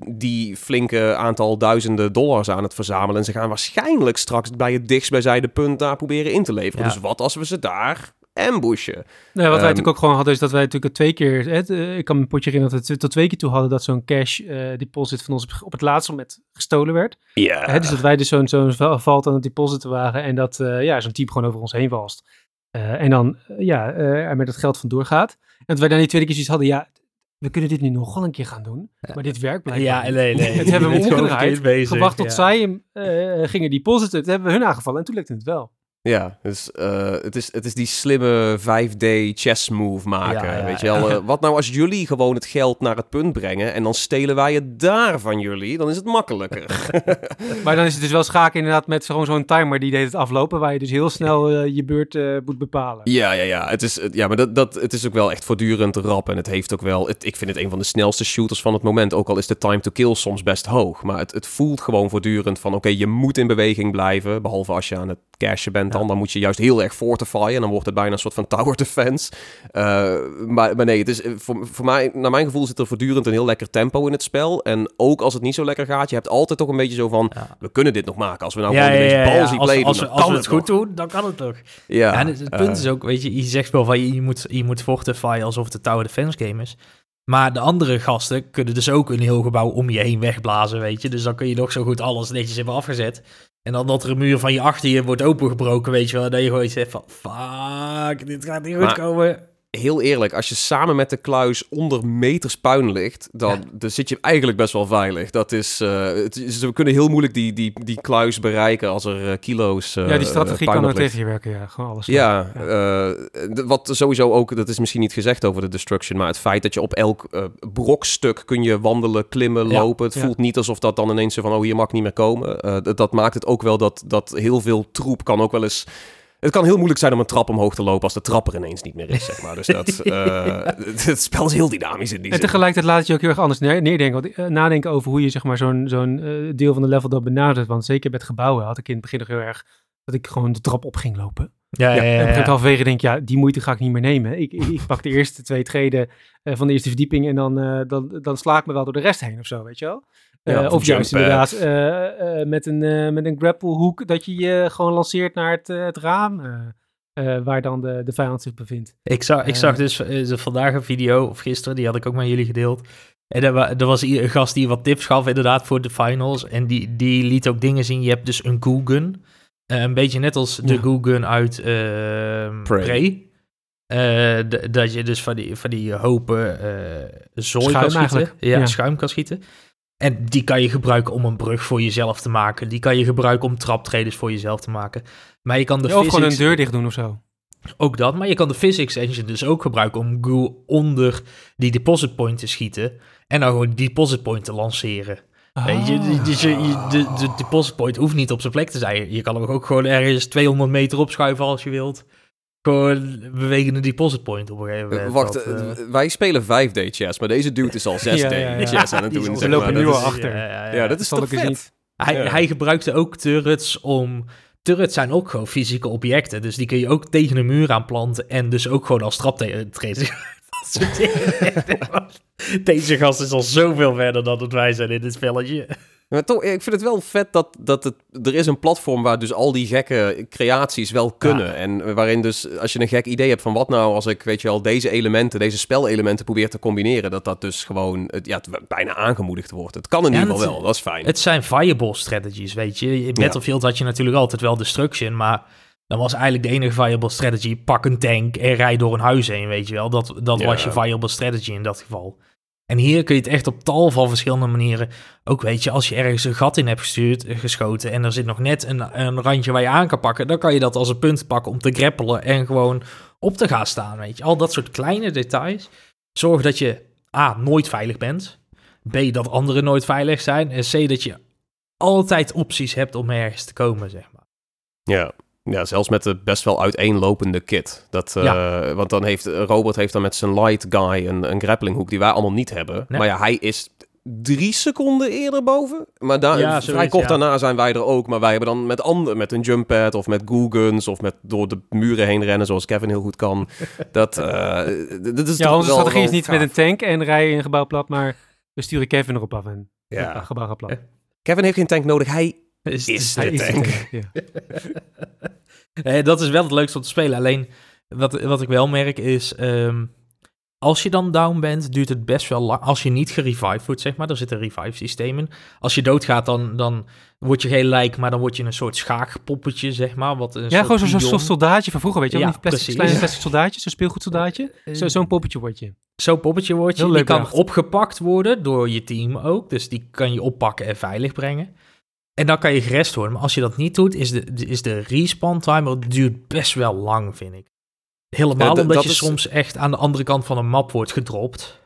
die flinke aantal duizenden dollars aan het verzamelen. En ze gaan waarschijnlijk straks bij het dichtstbijzijde punt daar proberen in te leveren. Dus wat als we ze daar ambushen. Nee, wat wij ehm, natuurlijk ook gewoon hadden, is dat wij natuurlijk twee keer, hè, eh, ik kan me een potje herinneren dat we tot twee keer toe hadden dat zo'n cash uh, deposit van ons op het laatste moment gestolen werd. Ja. Hè, dus dat wij dus zo'n zo'n valt aan het deposit waren en dat uh, ja, zo'n team gewoon over ons heen vast. en dan ja, er met het geld vandoor gaat. En dat wij dan die tweede keer zoiets hadden, ja, we kunnen dit nu nog wel een keer gaan doen. Maar dit werkt blijkbaar. Ja, nee, nee. Het hebben we omgedraaid. Gewacht tot zij uh, gingen depositen. Het hebben we hun aangevallen en toen lukte het wel. Ja, dus uh, het, is, het is die slimme 5D chess move maken. weet je wel, uh, wat nou als jullie gewoon het geld naar het punt brengen en dan stelen wij het daar van jullie, dan is het makkelijker. maar dan is het dus wel schaken inderdaad met gewoon zo'n timer die deed het aflopen, waar je dus heel snel uh, je beurt moet bepalen. Ja, ja, ja. Het is, ja maar dat, dat, het is ook wel echt voortdurend rap en het heeft ook wel, het, ik vind het een van de snelste shooters van het moment, ook al is de time to kill soms best hoog. Maar het, het voelt gewoon voortdurend van, oké, je moet in beweging blijven, behalve als je aan het cashen bent dan. moet je juist heel erg fortifyen. En dan wordt het bijna een soort van tower defense. Uh, maar, maar nee, het is, eh, voor, voor mij, naar mijn gevoel zit er voortdurend een heel lekker tempo in het spel. En ook als het niet zo lekker gaat, je hebt altijd toch een beetje zo van... We kunnen dit nog maken. Als we nou ja, gewoon ballsy play als, doen, als, we het goed doen, dan kan het toch. Ja, en het, punt is ook, weet je, je zegt wel van je, je moet, je moet fortify alsof het een tower defense game is. Maar de andere gasten kunnen dus ook een heel gebouw om je heen wegblazen, weet je. Dus dan kun je nog zo goed alles netjes hebben afgezet. En dan dat er een muur van je achter je wordt opengebroken, weet je wel. Dat je gewoon zegt van, fuck, dit gaat niet goed komen heel eerlijk, als je samen met de kluis onder meters puin ligt, dan, dan zit je eigenlijk best wel veilig. Dat is, uh, het is, we kunnen heel moeilijk die, die, die kluis bereiken als er uh, kilo's. Uh, ja, die strategie kan er tegen je werken, ja. Gewoon alles. Ja, ja. wat sowieso ook, dat is misschien niet gezegd over de destruction, maar het feit dat je op elk brokstuk kun je wandelen, klimmen, lopen. Het voelt niet alsof dat dan ineens zo van, oh, hier mag niet meer komen. Dat, dat maakt het ook wel dat, dat heel veel troep kan ook wel eens het kan heel moeilijk zijn om een trap omhoog te lopen als de trap er ineens niet meer is, zeg maar. Dus dat, uh, het spel is heel dynamisch in die En tegelijkertijd laat het je ook heel erg anders neerdenken. Uh, nadenken over hoe je zeg maar, zo'n zo'n uh, deel van de level dat benadert. Want zeker met gebouwen had ik in het begin nog heel erg dat ik gewoon de trap op ging lopen. Ja, ja, ja, ja, En op halverwege denk ik, ja, die moeite ga ik niet meer nemen. Ik, ik, ik pak de eerste twee treden van de eerste verdieping en dan, dan, dan sla ik me wel door de rest heen of zo, weet je wel. Ja, of juist inderdaad uh, uh, met, een, met een grapplehoek dat je je gewoon lanceert naar het, het raam. waar dan de, de vijand zich bevindt. Ik zag, ik zag dus vandaag een video, of gisteren, die had ik ook met jullie gedeeld. En er, er was een gast die wat tips gaf inderdaad voor de finals. En die, die liet ook dingen zien. Je hebt dus een Goo Gun. een beetje net als de ja. Goo Gun uit uh, Prey. dat je dus van die, van die hopen zooi kan schieten. Ja, ja, schuim kan schieten. En die kan je gebruiken om een brug voor jezelf te maken. Die kan je gebruiken om traptreders voor jezelf te maken. Maar je kan de ja, Of gewoon een deur dicht doen of zo. Ook dat, maar je kan de physics engine dus ook gebruiken om goo onder die deposit point te schieten. En dan gewoon die deposit point te lanceren. Weet je, je, de, de deposit point hoeft niet op zijn plek te zijn. Je kan hem ook gewoon ergens 200 meter opschuiven als je wilt. Gewoon bewegende deposit point op een gegeven moment. Wacht, wij spelen 5D chess, maar deze dude is al 6D chess aan het doen. Ze lopen nu al achter. Ja, dat is toch vet. Niet. Hij, hij gebruikte ook turrets om turrets zijn ook gewoon fysieke objecten. Dus die kun je ook tegen een muur aanplanten. En dus ook gewoon als traptreden. Deze gast is al zoveel verder dan dat wij zijn in dit spelletje. Maar toch, ik vind het wel vet dat, dat het, er is een platform waar dus al die gekke creaties wel kunnen. En waarin dus, als je een gek idee hebt van wat nou als ik, weet je wel, deze elementen, deze spelelementen probeer te combineren, dat dat dus gewoon ja, bijna aangemoedigd wordt. Het kan in ieder geval wel, dat is fijn. Het zijn viable strategies, weet je. In Battlefield had je natuurlijk altijd wel destruction, maar dan was eigenlijk de enige viable strategy, pak een tank en rij door een huis heen, weet je wel. Dat, dat was je viable strategy in dat geval. En hier kun je het echt op tal van verschillende manieren. Ook weet je, als je ergens een gat in hebt gestuurd, geschoten en er zit nog net een, een randje waar je aan kan pakken, dan kan je dat als een punt pakken om te greppelen en gewoon op te gaan staan. Weet je, al dat soort kleine details zorgen dat je A, nooit veilig bent. B, dat anderen nooit veilig zijn. En C, dat je altijd opties hebt om ergens te komen, zeg maar. Ja, ja, zelfs met de best wel uiteenlopende kit. Dat, uh, Want dan heeft Robert heeft dan met zijn light guy een, een grappling hoek die wij allemaal niet hebben. Maar ja, hij is drie seconden eerder boven. Maar daar, ja, vrij kort daarna zijn wij er ook. Maar wij hebben dan met anderen, met een jump pad of met goo guns of met door de muren heen rennen zoals Kevin heel goed kan. dat, uh, dat is ja, onze strategie is niet met een tank en rijden in een gebouw plat, maar we sturen Kevin erop af en ja. gebouw plat. Kevin heeft geen tank nodig, hij is, is de tank. ja. dat is wel het leukste om te spelen. Alleen, wat, wat ik wel merk is... Um, als je dan down bent, duurt het best wel lang. Als je niet gerevived wordt, zeg maar. Er zit een revive systeem in. Als je doodgaat, dan, dan word je geen lijk, maar dan word je een soort schaakpoppetje, zeg maar. Wat een ja, gewoon zo'n zo soldaatje van vroeger, weet je. Ja, niet plastic, kleine plastic soldaatje, zo'n speelgoedsoldaatje. Zo'n zo poppetje word je. Zo'n poppetje word je. Die kan opgepakt worden door je team ook. Dus die kan je oppakken en veilig brengen. En dan kan je gerest worden. Maar als je dat niet doet, is de, is de respawn timer duurt best wel lang, vind ik. Helemaal omdat je soms echt aan de andere kant van een map wordt gedropt.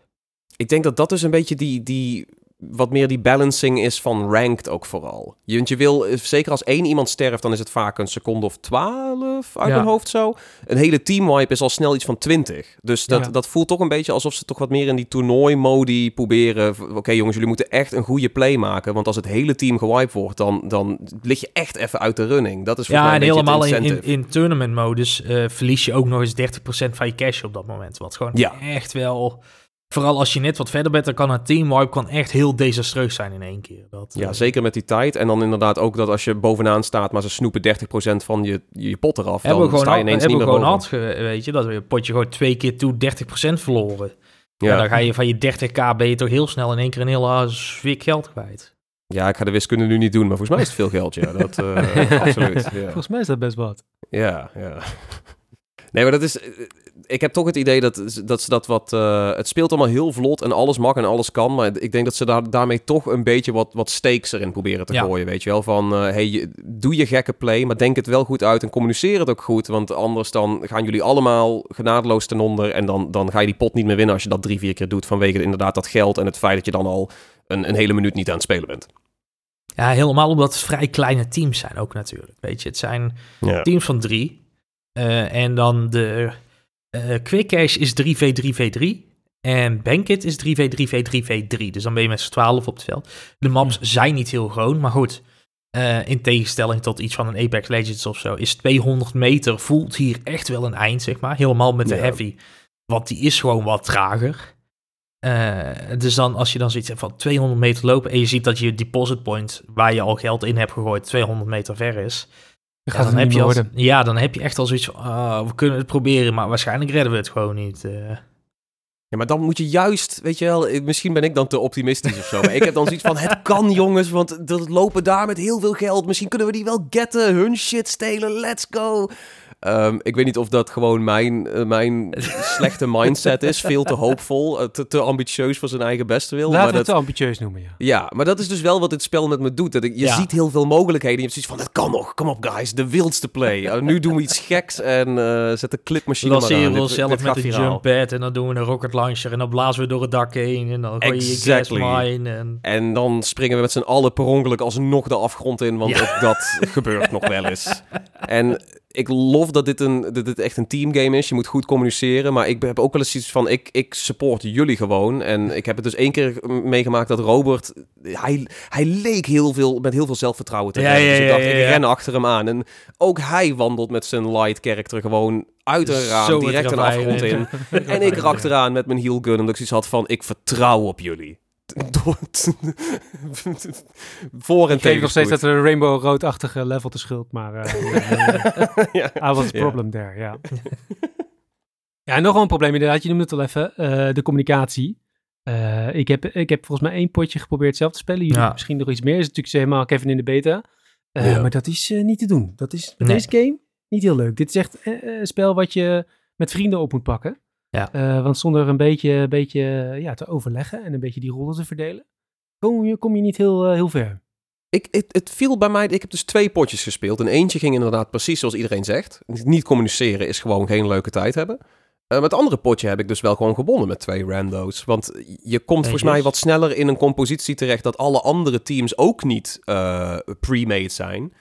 Ik denk dat dat dus een beetje die, die wat meer die balancing is van ranked ook vooral. Je, want je wil, eh, zeker als één iemand sterft, dan is het vaak een seconde of twaalf uit ja. mijn hoofd zo. Een hele teamwipe is al snel iets van twintig. Dus dat, dat voelt toch een beetje alsof ze toch wat meer in die toernooi-modi proberen. Oké jongens, jullie moeten echt een goede play maken. Want als het hele team gewiped wordt, dan, dan lig je echt even uit de running. Dat is voor ja, en helemaal in, in, in tournament-modus uh, verlies je ook nog eens 30% van je cash op dat moment. Wat gewoon ja. echt wel Vooral als je net wat verder bent, dan kan een teamwipe kan echt heel desastreus zijn in één keer. Dat, ja, eh, zeker met die tijd. En dan inderdaad ook dat als je bovenaan staat, maar ze snoepen 30% van je, je pot eraf, dan gewoon sta je ineens niet meer gewoon had, weet je, dat je potje gewoon twee keer toe 30% verloren. Ja. dan ga je van je 30k ben je toch heel snel in één keer een heel zwik geld kwijt. Ja, ik ga de wiskunde nu niet doen, maar volgens mij is het veel geld, ja. Dat, uh, absoluut. Ja. Volgens mij is dat best wat. Ja, ja. Nee, maar dat is ik heb toch het idee dat, dat ze dat wat... Uh, het speelt allemaal heel vlot en alles mag en alles kan. Maar ik denk dat ze daar, daarmee toch een beetje wat, wat stakes erin proberen te gooien. Weet je wel, van uh, hey, doe je gekke play, maar denk het wel goed uit en communiceer het ook goed. Want anders dan gaan jullie allemaal genadeloos ten onder. En dan, dan ga je die pot niet meer winnen als je dat drie, vier keer doet. Vanwege inderdaad dat geld en het feit dat je dan al een, een hele minuut niet aan het spelen bent. Ja, helemaal omdat het vrij kleine teams zijn ook natuurlijk. Weet je, het zijn teams van drie. Uh, en dan de uh, Quick Cash is 3v3v3. En Bankit is 3v3v3v3. Dus dan ben je met z'n 12 op het veld. De maps zijn niet heel groot, maar goed. Uh, in tegenstelling tot iets van een Apex Legends of zo, is 200 meter voelt hier echt wel een eind, zeg maar. Helemaal met de heavy. Want die is gewoon wat trager. Uh, dus dan, als je dan zoiets hebt van 200 meter lopen en je ziet dat je deposit point, waar je al geld in hebt gegooid, 200 meter ver is, ja, dan heb je ja, dan heb je echt al zoiets van, uh, we kunnen het proberen, maar waarschijnlijk redden we het gewoon niet. Uh. Ja, maar dan moet je juist, weet je wel, misschien ben ik dan te optimistisch of zo. Maar ik heb dan zoiets van, het kan jongens, want er lopen daar met heel veel geld. Misschien kunnen we die wel getten, hun shit stelen, let's go. Um, ik weet niet of dat gewoon mijn, uh, mijn slechte mindset is. Veel te hoopvol, uh, te, te, ambitieus voor zijn eigen beste wil. Laten maar we dat, te ambitieus noemen, ja. Ja, maar dat is dus wel wat dit spel met me doet. Dat ik, je ziet heel veel mogelijkheden. Je hebt zoiets van, het kan nog. Kom op guys, de wildste play. Uh, nu doen we iets geks en zet de clipmachine maar aan. we zelf met een jump pad en dan doen we een rocket launcher. En dan blazen we door het dak heen en dan gooi je exactly. je mine. En... en dan springen we met z'n allen per ongeluk alsnog de afgrond in. Want ook dat gebeurt nog wel eens. En ik lof dat dit, een, dat dit echt een teamgame is. Je moet goed communiceren. Maar ik heb ook wel eens iets van, ik, ik support jullie gewoon. En ik heb het dus één keer meegemaakt dat Robert... Hij, hij leek heel veel, met heel veel zelfvertrouwen te hebben. dus ik dacht, ik ren achter hem aan. En ook hij wandelt met zijn light character gewoon uit een raam, direct een afgrond in. en ik erachteraan met mijn heel gun, omdat ik zoiets had van, ik vertrouw op jullie. voor en tegen. nog steeds dat een rainbow roodachtige level te schuld, maar uh, ja. I was a problem there, ja. ja, nog een probleem inderdaad, je noemde het al even, uh, de communicatie. Uh, ik, heb, ik heb volgens mij één potje geprobeerd zelf te spelen. Jullie ja. misschien nog iets meer. Is natuurlijk helemaal Kevin in de beta. Ja. Maar dat is niet te doen. Dat is nee. deze game niet heel leuk. Dit is echt een spel wat je met vrienden op moet pakken. Ja. Uh, want zonder een beetje, beetje ja, te overleggen en een beetje die rollen te verdelen, kom je, kom je niet heel, uh, heel ver. Ik, het, het, viel bij mij, ik heb dus twee potjes gespeeld. En eentje ging inderdaad precies zoals iedereen zegt. Niet communiceren is gewoon geen leuke tijd hebben. Uh, met het andere potje heb ik dus wel gewoon gewonnen met twee rando's. Want je komt volgens mij wat sneller in een compositie terecht dat alle andere teams ook niet pre-made zijn.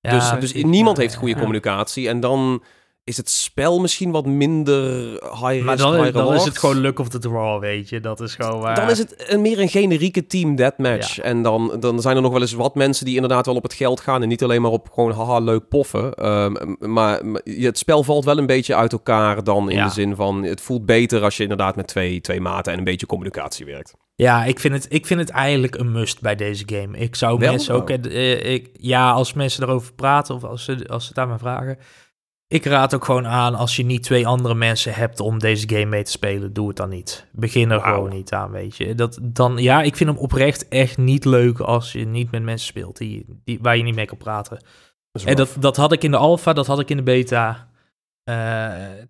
Ja, dus, dus niemand heeft goede communicatie. En dan is het spel misschien wat minder high risk, Maar dan, dan is het gewoon luck of the draw, weet je. Dat is gewoon... Dan is het een, meer een generieke team deathmatch. Ja. En dan, dan zijn er nog wel eens wat mensen die inderdaad wel op het geld gaan... en niet alleen maar op gewoon haha leuk poffen. Um, maar, het spel valt wel een beetje uit elkaar dan in de zin van... het voelt beter als je inderdaad met twee, twee maten en een beetje communicatie werkt. Ja, ik vind, het, ik vind het eigenlijk een must bij deze game. Ik zou mensen ook... Uh, ik, ja, als mensen erover praten of als ze, als ze daar maar vragen ik raad ook gewoon aan, als je niet twee andere mensen hebt om deze game mee te spelen, doe het dan niet. Begin er gewoon niet aan, weet je. Dat, dan, ja, ik vind hem oprecht echt niet leuk als je niet met mensen speelt die, die, waar je niet mee kan praten. Dat en dat, dat had ik in de alpha, dat had ik in de beta. Uh,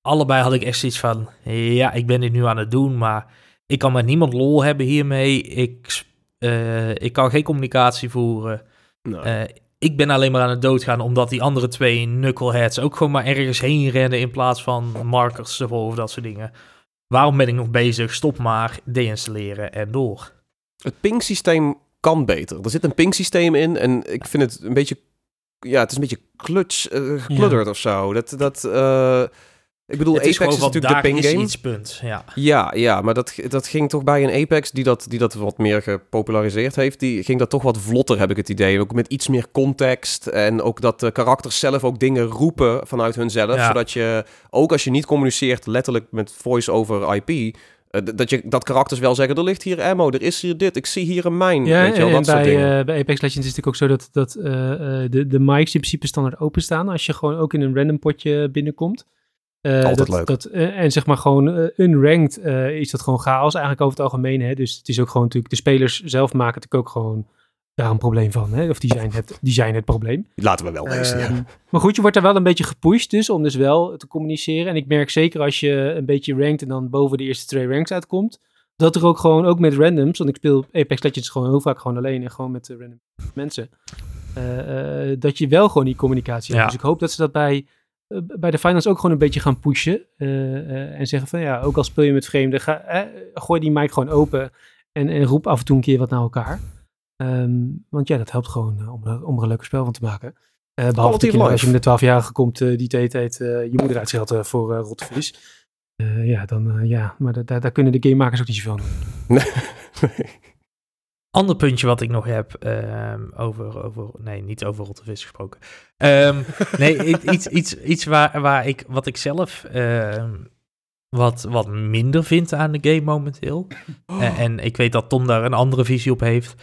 allebei had ik echt zoiets van, ja, ik ben dit nu aan het doen, maar ik kan met niemand lol hebben hiermee. Ik, uh, ik kan geen communicatie voeren. Uh, ik ben alleen maar aan het doodgaan omdat die andere twee knuckleheads ook gewoon maar ergens heen rennen in plaats van markers of dat soort dingen. Waarom ben ik nog bezig? Stop maar, deinstalleren en door. Het ping-systeem kan beter. Er zit een ping-systeem in en ik vind het een beetje, ja, het is een beetje kluts, uh, gekludderd of zo. Dat, dat, uh, ik bedoel, Apex is, is natuurlijk de ping game. Iets punt, ja. ja, ja, maar dat, dat ging toch bij een Apex die dat, die dat wat meer gepopulariseerd heeft. Die ging dat toch wat vlotter, heb ik het idee. Ook met iets meer context. En ook dat de karakters zelf ook dingen roepen vanuit hunzelf. Ja. Zodat je, ook als je niet communiceert letterlijk met voice-over IP... Uh, dat, je, dat karakters wel zeggen, er ligt hier ammo, er is hier dit, ik zie hier een mijn. Ja, weet je wel, dat en bij, uh, bij Apex Legends is het natuurlijk ook zo dat, dat uh, de, de mics in principe standaard openstaan. Als je gewoon ook in een random potje binnenkomt. Uh, Altijd dat, leuk. Dat, uh, en zeg maar gewoon uh, unranked is dat gewoon chaos eigenlijk over het algemeen. Hè? Dus het is ook gewoon natuurlijk, de spelers zelf maken natuurlijk ook gewoon daar een probleem van. Hè? Of die zijn het, die zijn het probleem. Laten we wel wezen, ja. Ehm, maar goed, je wordt er wel een beetje gepusht dus om dus wel te communiceren. En ik merk zeker als je een beetje rankt en dan boven de eerste twee ranks uitkomt, dat er ook gewoon, ook met randoms, want ik speel Apex Legends gewoon heel vaak gewoon alleen en gewoon met random mensen, dat je wel gewoon die communicatie hebt. Dus ik hoop dat ze dat bij eh, bij de finals ook gewoon een beetje gaan pushen. Uh, uh, en zeggen van ja, ook al speel je met vreemden, ga, eh, gooi die mic gewoon open en, en roep af en toe een keer wat naar elkaar. Um, want ja, dat helpt gewoon om, om er een leuke spel van te maken. behalve je, als je met de 12-jarige komt die de hele tijd je moeder uitscheldt voor rotteverlies. ja, dan ja, maar daar, daar kunnen de gamemakers ook niet zoveel doen. nee. Ander puntje wat ik nog heb um, over, over, nee, niet over rottevis gesproken. Um, nee, iets, iets, iets waar, waar ik, wat ik zelf um, wat, wat minder vind aan de game momenteel. Oh. En, en, ik weet dat Tom daar een andere visie op heeft.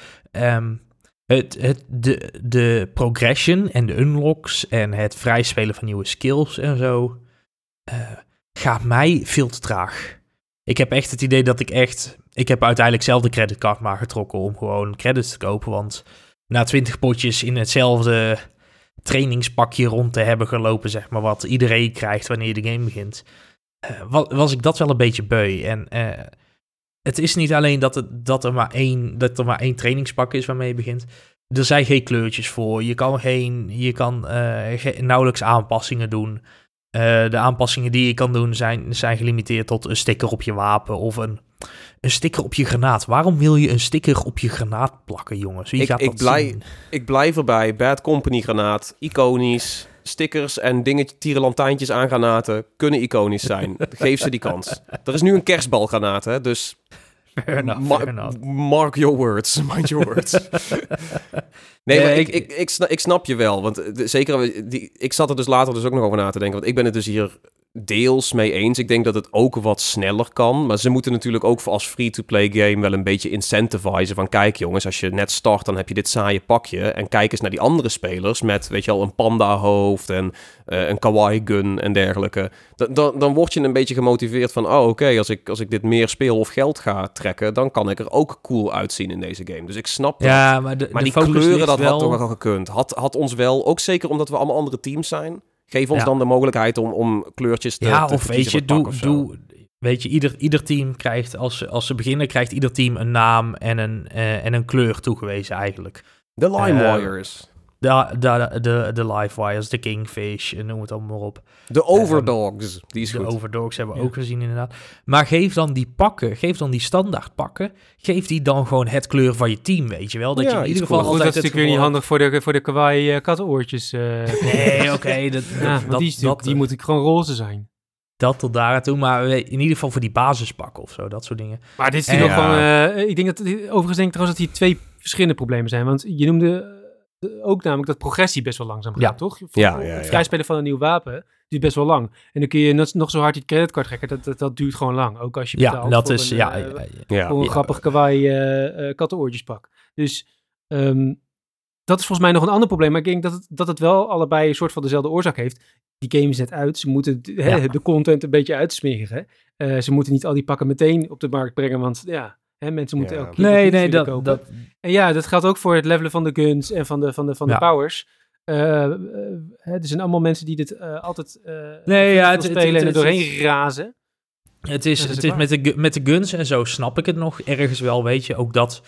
het, het, de, de progression en de unlocks en het vrijspelen van nieuwe skills en zo uh, gaat mij veel te traag. Ik heb echt het idee dat ik echt ik heb uiteindelijk zelf de creditcard maar getrokken om gewoon credits te kopen. Want na twintig potjes in hetzelfde trainingspakje rond te hebben gelopen, zeg maar, wat iedereen krijgt wanneer de game begint, uh, was ik dat wel een beetje beu. En uh, het is niet alleen dat, het, dat, er maar één, dat er maar één trainingspak is waarmee je begint. Er zijn geen kleurtjes voor. Je kan, geen, je kan uh, nauwelijks aanpassingen doen. De aanpassingen die je kan doen zijn, zijn gelimiteerd tot een sticker op je wapen of een een sticker op je granaat. Waarom wil je een sticker op je granaat plakken, jongens? Wie ik, gaat ik, dat blij, ik blijf erbij. Bad Company granaat, iconisch. stickers en dingen, tierenlantijntjes aan granaten kunnen iconisch zijn. Geef ze die kans. Er is nu een kerstbalgranaat, hè, dus... Fair enough, Mark your words, mind your words. nee, maar ik, ik, ik, snap, ik snap je wel, want zeker, die, ik zat er dus later dus ook nog over na te denken, want ik ben het dus hier deels mee eens. Ik denk dat het ook wat sneller kan. Maar ze moeten natuurlijk ook als free-to-play game wel een beetje incentivizen. Van kijk jongens, als je net start, dan heb je dit saaie pakje. En kijk eens naar die andere spelers met, weet je wel, een panda hoofd en uh, een kawaii gun en dergelijke. Dan, dan word je een beetje gemotiveerd van, oh oké, als, ik, als ik dit meer speel of geld ga trekken, dan kan ik er ook cool uitzien in deze game. Dus ik snap dat. Ja, maar, de, maar die kleuren, dat had toch wel gekund. Had, had ons wel, ook zeker omdat we allemaal andere teams zijn Geef ons dan de mogelijkheid om, om kleurtjes te Ja, te of weet je, doe, doe, weet je, ieder, ieder team krijgt, als ze, als ze beginnen, krijgt ieder team een naam en een, uh, en een kleur toegewezen eigenlijk. De Lime uh, Warriors. De, de, de, de Livewires, de Kingfish, noem het allemaal maar op. De Overdogs, die is de goed. Overdogs hebben we ook gezien inderdaad. Maar geef dan die pakken, geef dan die standaard pakken, geef die dan gewoon het kleur van je team, weet je wel. Dat je in ieder geval cool. altijd... Dat is natuurlijk weer niet handig voor de, voor de kawaii uh, kattenoortjes. Uh, nee, oké. dat, ja, dat, die, dat, die moet ik gewoon roze zijn. Dat tot daar toe, maar in ieder geval voor die basispakken of zo, dat soort dingen. Maar dit is natuurlijk ja. gewoon, uh, ik denk dat, overigens denk ik trouwens dat hier twee verschillende problemen zijn. Want je noemde ook namelijk dat progressie best wel langzaam gaat, ja. toch? Voor, ja, ja, het vrijspelen van een nieuw wapen duurt best wel lang. En dan kun je nog, nog zo hard je creditcard trekken, dat, dat, dat, duurt gewoon lang. Ook als je betaalt ja, dat voor, is, een, ja, uh, ja, voor een grappig kawaii uh, uh, kattenoortjes pak. Dus um, dat is volgens mij nog een ander probleem. Maar ik denk dat het, dat het wel allebei een soort van dezelfde oorzaak heeft. Die game is net uit. Ze moeten he, de content een beetje uitsmeren. ze moeten niet al die pakken meteen op de markt brengen, want ja... Hè, mensen moeten ja. elke keer nee, nee, dat, kopen. dat... En ja, dat geldt ook voor het levelen van de guns en van de, van de, van de ja. powers. Uh, uh, er zijn allemaal mensen die dit uh, altijd nee, ja, het, spelen het, en er het, doorheen razen. Het is, het is met, de, met de guns en zo snap ik het nog ergens wel, weet je. Ook dat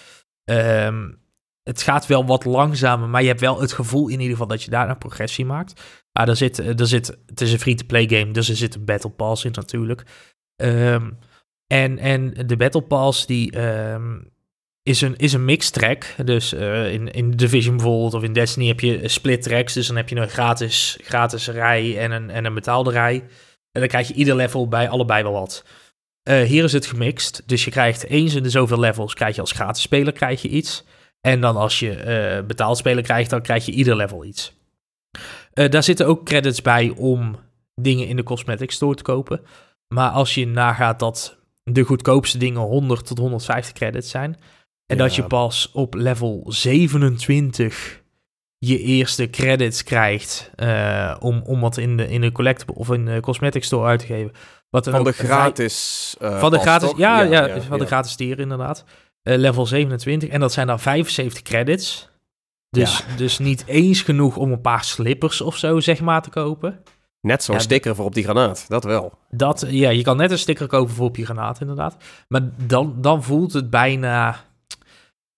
um, het gaat wel wat langzamer, maar je hebt wel het gevoel in ieder geval dat je daar een progressie maakt. Ah, er zit, er zit, het is een free-to-play game, dus er zit een battle pass in natuurlijk. Um, en, en de Battle Pass die, um, is, een, is een mixed track. Dus uh, in, in Division bijvoorbeeld of in Destiny heb je split tracks. Dus dan heb je een gratis, gratis rij en een, en een betaalde rij. En dan krijg je ieder level bij allebei wel wat. Uh, hier is het gemixt. Dus je krijgt eens in de zoveel levels krijg je als gratis speler krijg je iets. En dan als je betaald speler krijgt, dan krijg je ieder level iets. daar zitten ook credits bij om dingen in de cosmetic store te kopen. Maar als je nagaat dat de goedkoopste dingen 100 tot 150 credits zijn. En ja. dat je pas op level 27 je eerste credits krijgt uh, om, om wat in de, in de collectible of in de cosmetic store uit te geven. Wat van de gratis. Uh, van de gratis, ja, ja, van de gratis tier inderdaad. Uh, level 27 en dat zijn dan 75 credits. Dus, dus niet eens genoeg om een paar slippers of zo zeg maar te kopen. Net zo'n ja, sticker voor op die granaat, dat wel. Dat, ja, je kan net een sticker kopen voor op je granaat, inderdaad. Maar dan, dan voelt het bijna...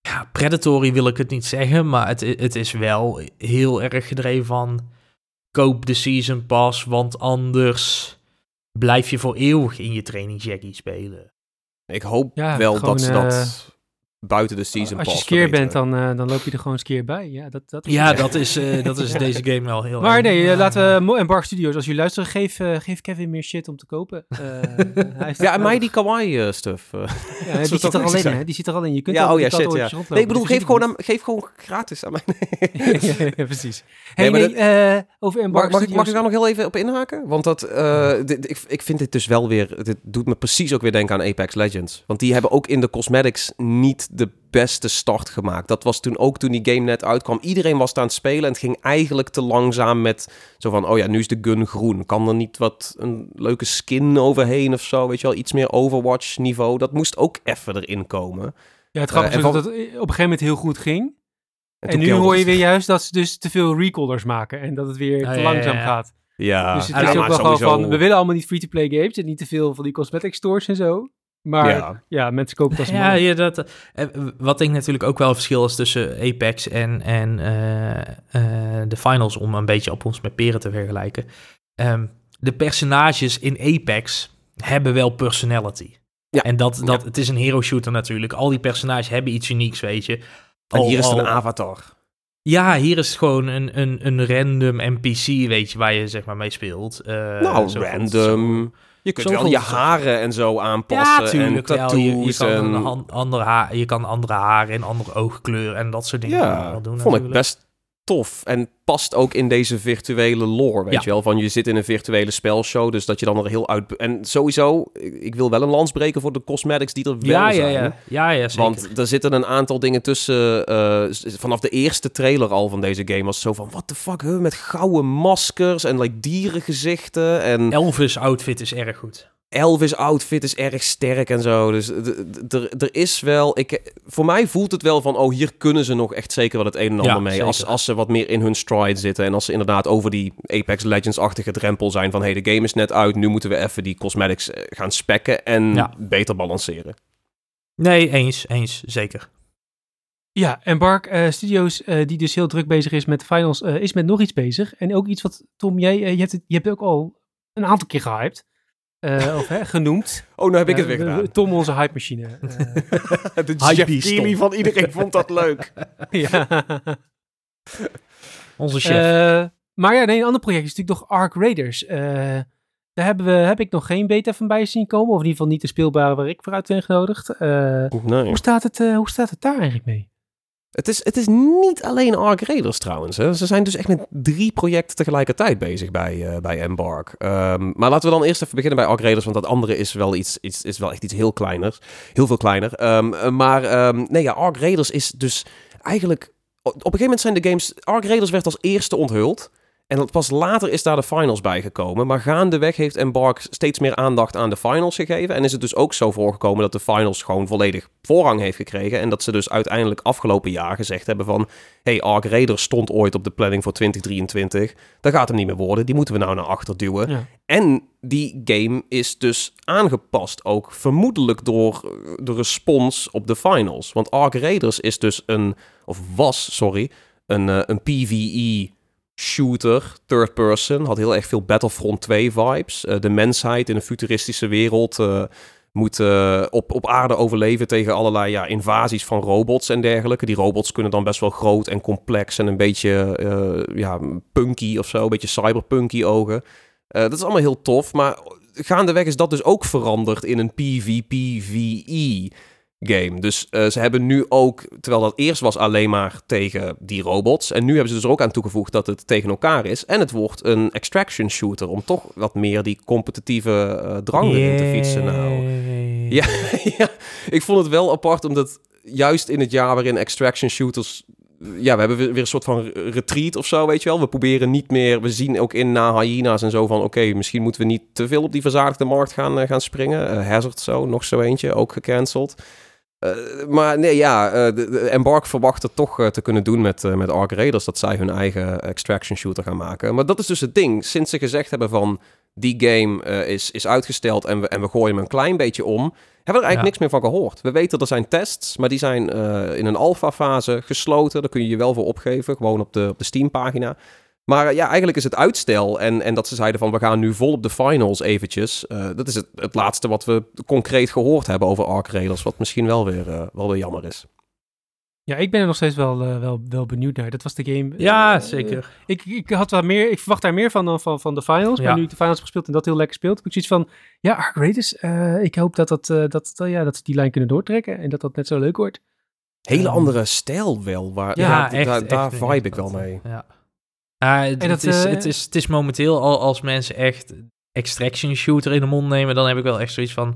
Ja, predatory wil ik het niet zeggen, maar het, het is wel heel erg gedreven van... Koop de Season Pass, want anders blijf je voor eeuwig in je training Jackie spelen. Ik hoop ja, wel gewoon, dat ze dat... Buiten de season Als je skeer bent, dan, uh, dan loop je er gewoon skeer bij. Ja, dat, dat is, ja, dat is, uh, dat is deze game wel heel Maar nee, uh, laten we... En Bark Studios, als jullie luisteren, geef, geef Kevin meer shit om te kopen. ja, en mij die kawaii stuff. ja, die zit er al in, hè? Die zit er al in. Je kunt ja, oh ja, shit, ja. Nee, ik bedoel, geef gewoon, aan, geef gewoon gratis aan mij. ja, precies. Hey, nee, nee, dat, over Embark mag, mag, mag ik daar nog heel even op inhaken? Want dat, dit, ik, ik vind dit dus wel weer... Dit doet me precies ook weer denken aan Apex Legends. Want die hebben ook in de cosmetics niet de beste start gemaakt. Dat was toen ook toen die game net uitkwam. Iedereen was aan het spelen en het ging eigenlijk te langzaam met zo van, oh ja, nu is de gun groen. Kan er niet wat een leuke skin overheen of zo? Weet je wel, iets meer Overwatch niveau. Dat moest ook even erin komen. Ja, het grappige uh, is dat het op een gegeven moment heel goed ging. En, en nu hoor je weer juist dat ze dus te veel recallers maken en dat het weer te langzaam ja, ja. gaat. Ja, dus het is ook wel gewoon van, we willen allemaal niet free-to-play games en niet te veel van die cosmetic stores en zo. Maar ja, ja mensen kopen dat ja, ja, dat, Wat ik natuurlijk ook wel een verschil is tussen Apex en, en uh, uh, de finals, om een beetje op ons met peren te vergelijken. Um, de personages in Apex hebben wel personality. Ja. En dat, dat, ja. het is een hero shooter natuurlijk. Al die personages hebben iets unieks, weet je. En hier is het een avatar. Ja, hier is het gewoon een, een, een random NPC, weet je, waar je zeg maar mee speelt. Uh, nou, random. Je kunt wel je haren en zo aanpassen. Ja, tuurlijk en tattoos. Je, je, kan en... een andere haar, je kan andere haren en andere oogkleur en dat soort dingen ja, doen. Vond ik best En past ook in deze virtuele lore, weet je wel. Van je zit in een virtuele spelshow, dus dat je dan er heel uit... En sowieso, ik wil wel een lans breken voor de cosmetics die er wel ja, zijn. Ja, ja, ja, ja zeker. Want er zitten een aantal dingen tussen... Uh, vanaf de eerste trailer al van deze game was zo van... What the fuck, huh? met gouden maskers en like, dierengezichten en... Elvis outfit is erg goed. Elvis outfit is erg sterk en zo. Dus er is wel. Ik, voor mij voelt het wel van. Oh, hier kunnen ze nog echt zeker wel het een en ander mee. Als, als ze wat meer in hun stride zitten. En als ze inderdaad over die Apex Legends-achtige drempel zijn. Van hey, de game is net uit. Nu moeten we even die cosmetics eh, gaan spekken. En beter balanceren. Nee, eens. Eens. Zeker. Ja, en Bark uh, Studios, uh, die dus heel druk bezig is met de finals, is met nog iets bezig. En ook iets wat, Tom, jij je hebt, het, je hebt ook al een aantal keer gehyped. Uh, of hè, genoemd. Oh, nu heb ik het weer gedaan. Tom, onze hype machine. Uh, de Jeff van iedereen vond dat leuk. ja. Onze chef. Uh, maar ja, nee, een ander project is natuurlijk nog Ark Raiders. daar hebben we, heb ik nog geen beta van bij zien komen. Of in ieder geval niet de speelbare waar ik vooruit ben genodigd. Nee. hoe, staat het, hoe staat het daar eigenlijk mee? Het is, het is niet alleen Ark Raiders trouwens. Hè. Ze zijn dus echt met drie projecten tegelijkertijd bezig bij, uh, bij Embark. Um, maar laten we dan eerst even beginnen bij Ark Raiders, want dat andere is wel, iets, iets, is wel echt iets heel kleiners. Heel veel kleiner. Um, maar um, nee, ja, Ark Raiders is dus eigenlijk... Op een gegeven moment zijn de games... Ark Raiders werd als eerste onthuld. En pas later is daar de finals bijgekomen. Maar gaandeweg heeft Embark steeds meer aandacht aan de finals gegeven. En is het dus ook zo voorgekomen dat de finals gewoon volledig voorrang heeft gekregen. En dat ze dus uiteindelijk afgelopen jaar gezegd hebben van... hey, Ark Raiders stond ooit op de planning voor 2023. Dat gaat hem niet meer worden. Die moeten we nou naar achter duwen. En die game is dus aangepast ook vermoedelijk door de respons op de finals. Want Ark Raiders is dus een... Of was, sorry, een, uh, een PvE shooter, third person. Had heel erg veel Battlefront 2 vibes. Uh, de mensheid in een futuristische wereld uh, moet uh, op, op aarde overleven tegen allerlei ja, invasies van robots en dergelijke. Die robots kunnen dan best wel groot en complex en een beetje ja, punky of zo. Een beetje cyberpunky ogen. dat is allemaal heel tof, maar gaandeweg is dat dus ook veranderd in een PvP-VE game. Dus uh, ze hebben nu ook, terwijl dat eerst was alleen maar tegen die robots. En nu hebben ze dus ook aan toegevoegd dat het tegen elkaar is. En het wordt een extraction shooter. Om toch wat meer die competitieve uh, drang erin te fietsen. Nou, ja, ja, ik vond het wel apart omdat juist in het jaar waarin extraction shooters ja, we hebben weer een soort van retreat of zo, weet je wel. We proberen niet meer, we zien ook in na hyena's en zo van... oké, misschien moeten we niet te veel op die verzadigde markt gaan, uh, gaan springen. Uh, Hazard zo, nog zo eentje, ook gecanceld. Uh, maar nee, ja, uh, de, de Embark verwacht het toch uh, te kunnen doen met, met Ark Raiders... dat zij hun eigen extraction shooter gaan maken. Maar dat is dus het ding. Sinds ze gezegd hebben van... die game is, is uitgesteld en we, en we gooien hem een klein beetje om... hebben we er eigenlijk niks meer van gehoord. We weten er zijn tests, maar die zijn in een alpha-fase gesloten. Daar kun je je wel voor opgeven, gewoon op de, op de Steam-pagina... Maar eh, ja, eigenlijk is het uitstel en, en dat ze zeiden van we gaan nu vol op de finals eventjes. Uh, dat is het, het laatste wat we concreet gehoord hebben over Ark Raiders, wat misschien wel weer, uh, wel weer jammer is. Ja, ik ben er nog steeds wel, uh, wel, wel benieuwd naar. Dat was de game. Ja, zeker. ik, ik, had daar meer, ik verwacht daar meer van dan van, van de finals. Ja. Maar nu ik de finals heb gespeeld en dat heel lekker speelt, heb ik zoiets van... Ja, Ark Raiders, ik hoop dat, dat, dat, dat, ja, dat ze die lijn kunnen doortrekken en dat dat net zo leuk wordt. Hele andere stijl wel. Waar, ja, ja echt, daar, daar vibe ik wel mee. Ja. Uh, het, dat, is, het, is, het is momenteel al als mensen echt extraction shooter in de mond nemen, dan heb ik wel echt zoiets van.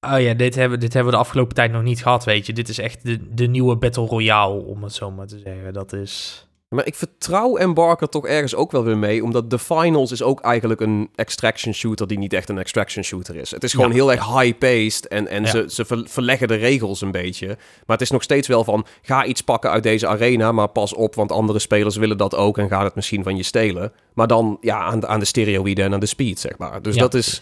Oh ja, dit hebben, dit hebben we de afgelopen tijd nog niet gehad, weet je. Dit is echt de, de nieuwe Battle Royale, om het zo maar te zeggen. Dat is... Maar ik vertrouw Embarker toch ergens ook wel weer mee, omdat The Finals is ook eigenlijk een extraction shooter die niet echt een extraction shooter is. Het is gewoon heel erg high-paced en, en ze, ze verleggen de regels een beetje. Maar het is nog steeds wel van, ga iets pakken uit deze arena, maar pas op, want andere spelers willen dat ook en gaat het misschien van je stelen. Maar dan ja, aan, de, aan de steroïden en aan de speed, zeg maar. Dus dat is...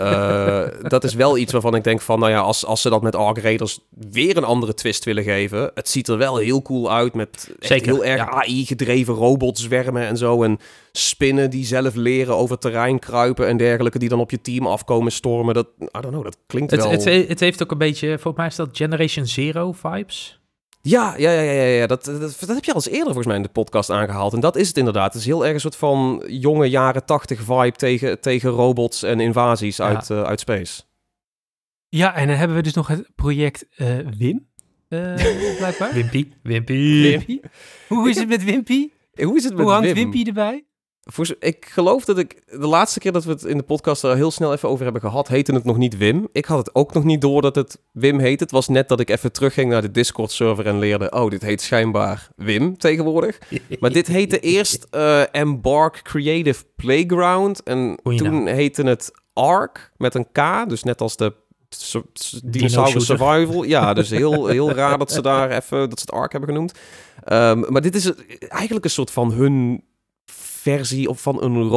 Uh, dat is wel iets waarvan ik denk van, nou ja, als, als ze dat met Ark Raiders weer een andere twist willen geven. Het ziet er wel heel cool uit met Zeker, heel erg AI-gedreven robotzwermen en zo. En spinnen die zelf leren over terrein kruipen en dergelijke, die dan op je team afkomen stormen. Dat, I don't know, dat klinkt het, wel... Het, het heeft ook een beetje, volgens mij is dat Generation Zero vibes. Ja, ja, ja, ja, ja. Dat, dat, dat, heb je al eens eerder volgens mij in de podcast aangehaald. En dat is het inderdaad. Het is heel erg een soort van jonge jaren tachtig vibe tegen, tegen robots en invasies uit, uh, uit space. Ja, en dan hebben we dus nog het project uh, Wim, uh, blijkbaar. Wimpy. Wimpy. Wimpy. Hoe is het met Wimpy? Hoe is het met Hoe hangt Wim? Wimpy erbij? Voor, ik geloof dat ik de laatste keer dat we het in de podcast er heel snel even over hebben gehad, heette het nog niet Wim. Ik had het ook nog niet door dat het Wim heet. Het was net dat ik even terugging naar de Discord-server en leerde, oh, dit heet schijnbaar Wim tegenwoordig. maar dit heette eerst uh, Embark Creative Playground en toen heette het Ark met een K, dus net als de Dinosaurus Survival. Ja, dus heel, heel raar dat ze daar even, dat ze het Ark hebben genoemd. Um, maar dit is eigenlijk een soort van hun versie of van een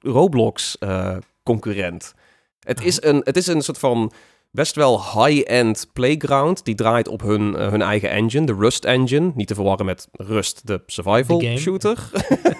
Roblox uh, concurrent. Het, is een, het is een soort van best wel high-end playground. Die draait op hun, uh, hun eigen engine, de Rust engine. Niet te verwarren met Rust, de survival shooter.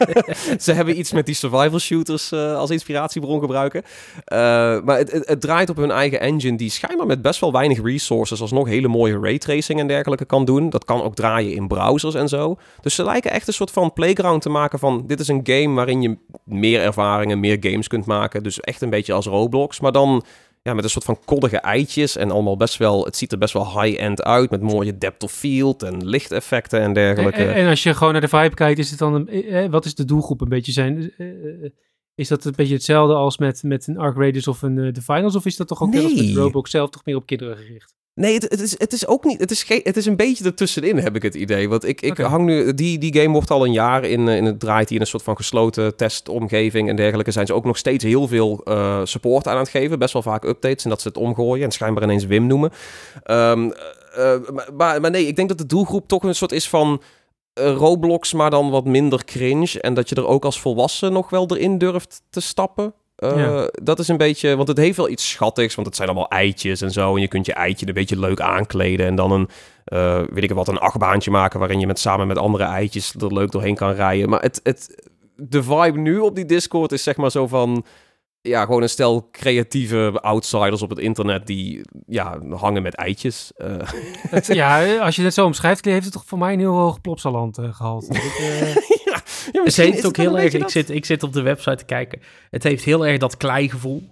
Ze hebben iets met die survival shooters uh, als inspiratiebron gebruiken. Uh, maar het, het, het, draait op hun eigen engine, die schijnbaar met best wel weinig resources alsnog hele mooie raytracing en dergelijke kan doen. Dat kan ook draaien in browsers en zo. Dus ze lijken echt een soort van playground te maken van... dit is een game waarin je meer ervaringen, meer games kunt maken. Dus echt een beetje als Roblox, maar dan ja, met een soort van koddige eitjes en allemaal best wel, het ziet er best wel high-end uit met mooie depth of field en lichteffecten en dergelijke. En, en, als je gewoon naar de vibe kijkt, is het dan, een, eh, wat is de doelgroep een beetje zijn? Eh, eh, is dat een beetje hetzelfde als met, met een Arc Raiders of een uh, The Finals? Of is dat toch ook nee. met Roblox zelf toch meer op kinderen gericht? Nee, het, het, is, het is ook niet. Het is, het is een beetje ertussenin, heb ik het idee. Want ik, ik okay. hang nu. Die, die game wordt al een jaar in, in het draait die in een soort van gesloten testomgeving en dergelijke. Zijn ze ook nog steeds heel veel uh, support aan het geven. Best wel vaak updates en dat ze het omgooien en schijnbaar ineens Wim noemen. Um, uh, maar, maar nee, ik denk dat de doelgroep toch een soort is van. Roblox, maar dan wat minder cringe. En dat je er ook als volwassen nog wel erin durft te stappen. Uh, ja. Dat is een beetje, want het heeft wel iets schattigs, want het zijn allemaal eitjes en zo. En je kunt je eitje een beetje leuk aankleden en dan een, uh, weet ik wat, een achtbaantje maken waarin je met, samen met andere eitjes er leuk doorheen kan rijden. Maar het, het, de vibe nu op die Discord is zeg maar zo van, ja, gewoon een stel creatieve outsiders op het internet die ja, hangen met eitjes. Uh. Het, ja, als je het zo omschrijft, heeft het toch voor mij een heel hoog plopsaland gehaald. ja, ja, het heeft ook heel erg. Ik zit, ik zit op de website te kijken. Het heeft heel erg dat kleigevoel.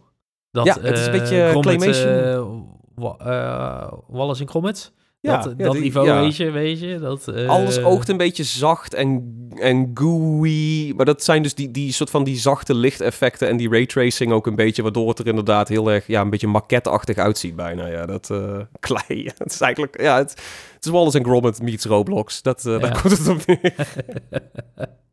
Dat, ja, het is een beetje uh, claymation. Uh, Wallace en Gromit. Ja, dat, ja, dat die, niveau, ja. weet je, weet je. Dat, uh... Alles oogt een beetje zacht en, en gooey. Maar dat zijn dus die, die soort van die zachte lichteffecten en die raytracing ook een beetje, waardoor het er inderdaad heel erg, ja, een beetje maquette-achtig uitziet bijna. Ja, dat uh, klei. het is eigenlijk, ja, het, het is Wallace en Gromit meets Roblox. Dat, uh, Daar komt het op neer.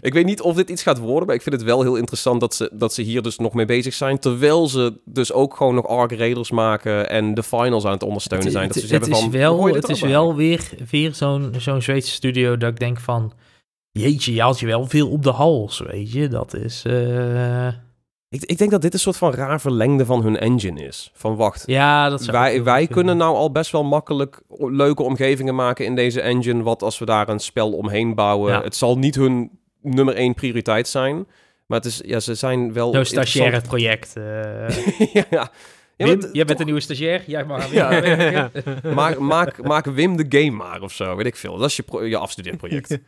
Ik weet niet of dit iets gaat worden, maar ik vind het wel heel interessant dat ze, dat ze hier dus nog mee bezig zijn. Terwijl ze dus ook gewoon nog Arc Raiders maken en de finals aan het ondersteunen het, zijn. Het, dat ze het, het is van, wel, het is wel weer, weer zo'n zo'n Zweedse studio dat ik denk van... Jeetje, je haalt je wel veel op de hals, weet je. Dat is... Uh... Ik, ik denk dat dit een soort van raar verlengde van hun engine is. Van wacht, ja, dat wij, wij kunnen nou al best wel makkelijk leuke omgevingen maken in deze engine. Wat als we daar een spel omheen bouwen. Ja. Het zal niet hun nummer één prioriteit zijn. Maar het is, ja, ze zijn wel. Zo'n stagiaire project. Uh... ja. ja. Wim, jij bent een nieuwe stagiair. Jij mag ja. ja. maak, maak, maak Wim de game maar of zo, weet ik veel. Dat is je, je afstudeerproject.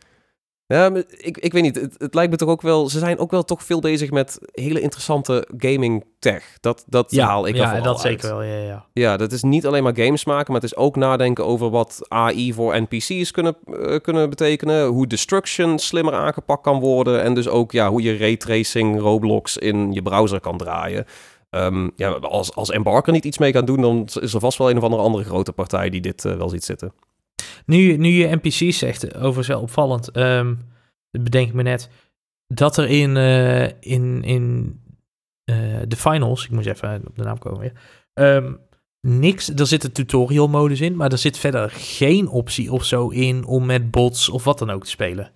Ja, ik, ik weet niet. Het, het, lijkt me toch ook wel. Ze zijn ook wel toch veel bezig met hele interessante gaming tech. Dat, dat ja, haal ik ja, er dat zeker wel. Ja, ja. ja, dat is niet alleen maar games maken, maar het is ook nadenken over wat AI voor NPC's kunnen, uh, kunnen betekenen. Hoe destruction slimmer aangepakt kan worden. En dus ook ja, hoe je raytracing Roblox in je browser kan draaien. Um, ja, als, als Embarker niet iets mee kan doen, dan is er vast wel een of andere, andere grote partij die dit uh, wel ziet zitten. Nu, nu je NPC's zegt, overigens wel opvallend, um, bedenk ik me net, dat er in, uh, in, in uh, de finals, ik moet even op de naam komen weer, um, niks, er zit een tutorial modus in, maar er zit verder geen optie of zo in om met bots of wat dan ook te spelen.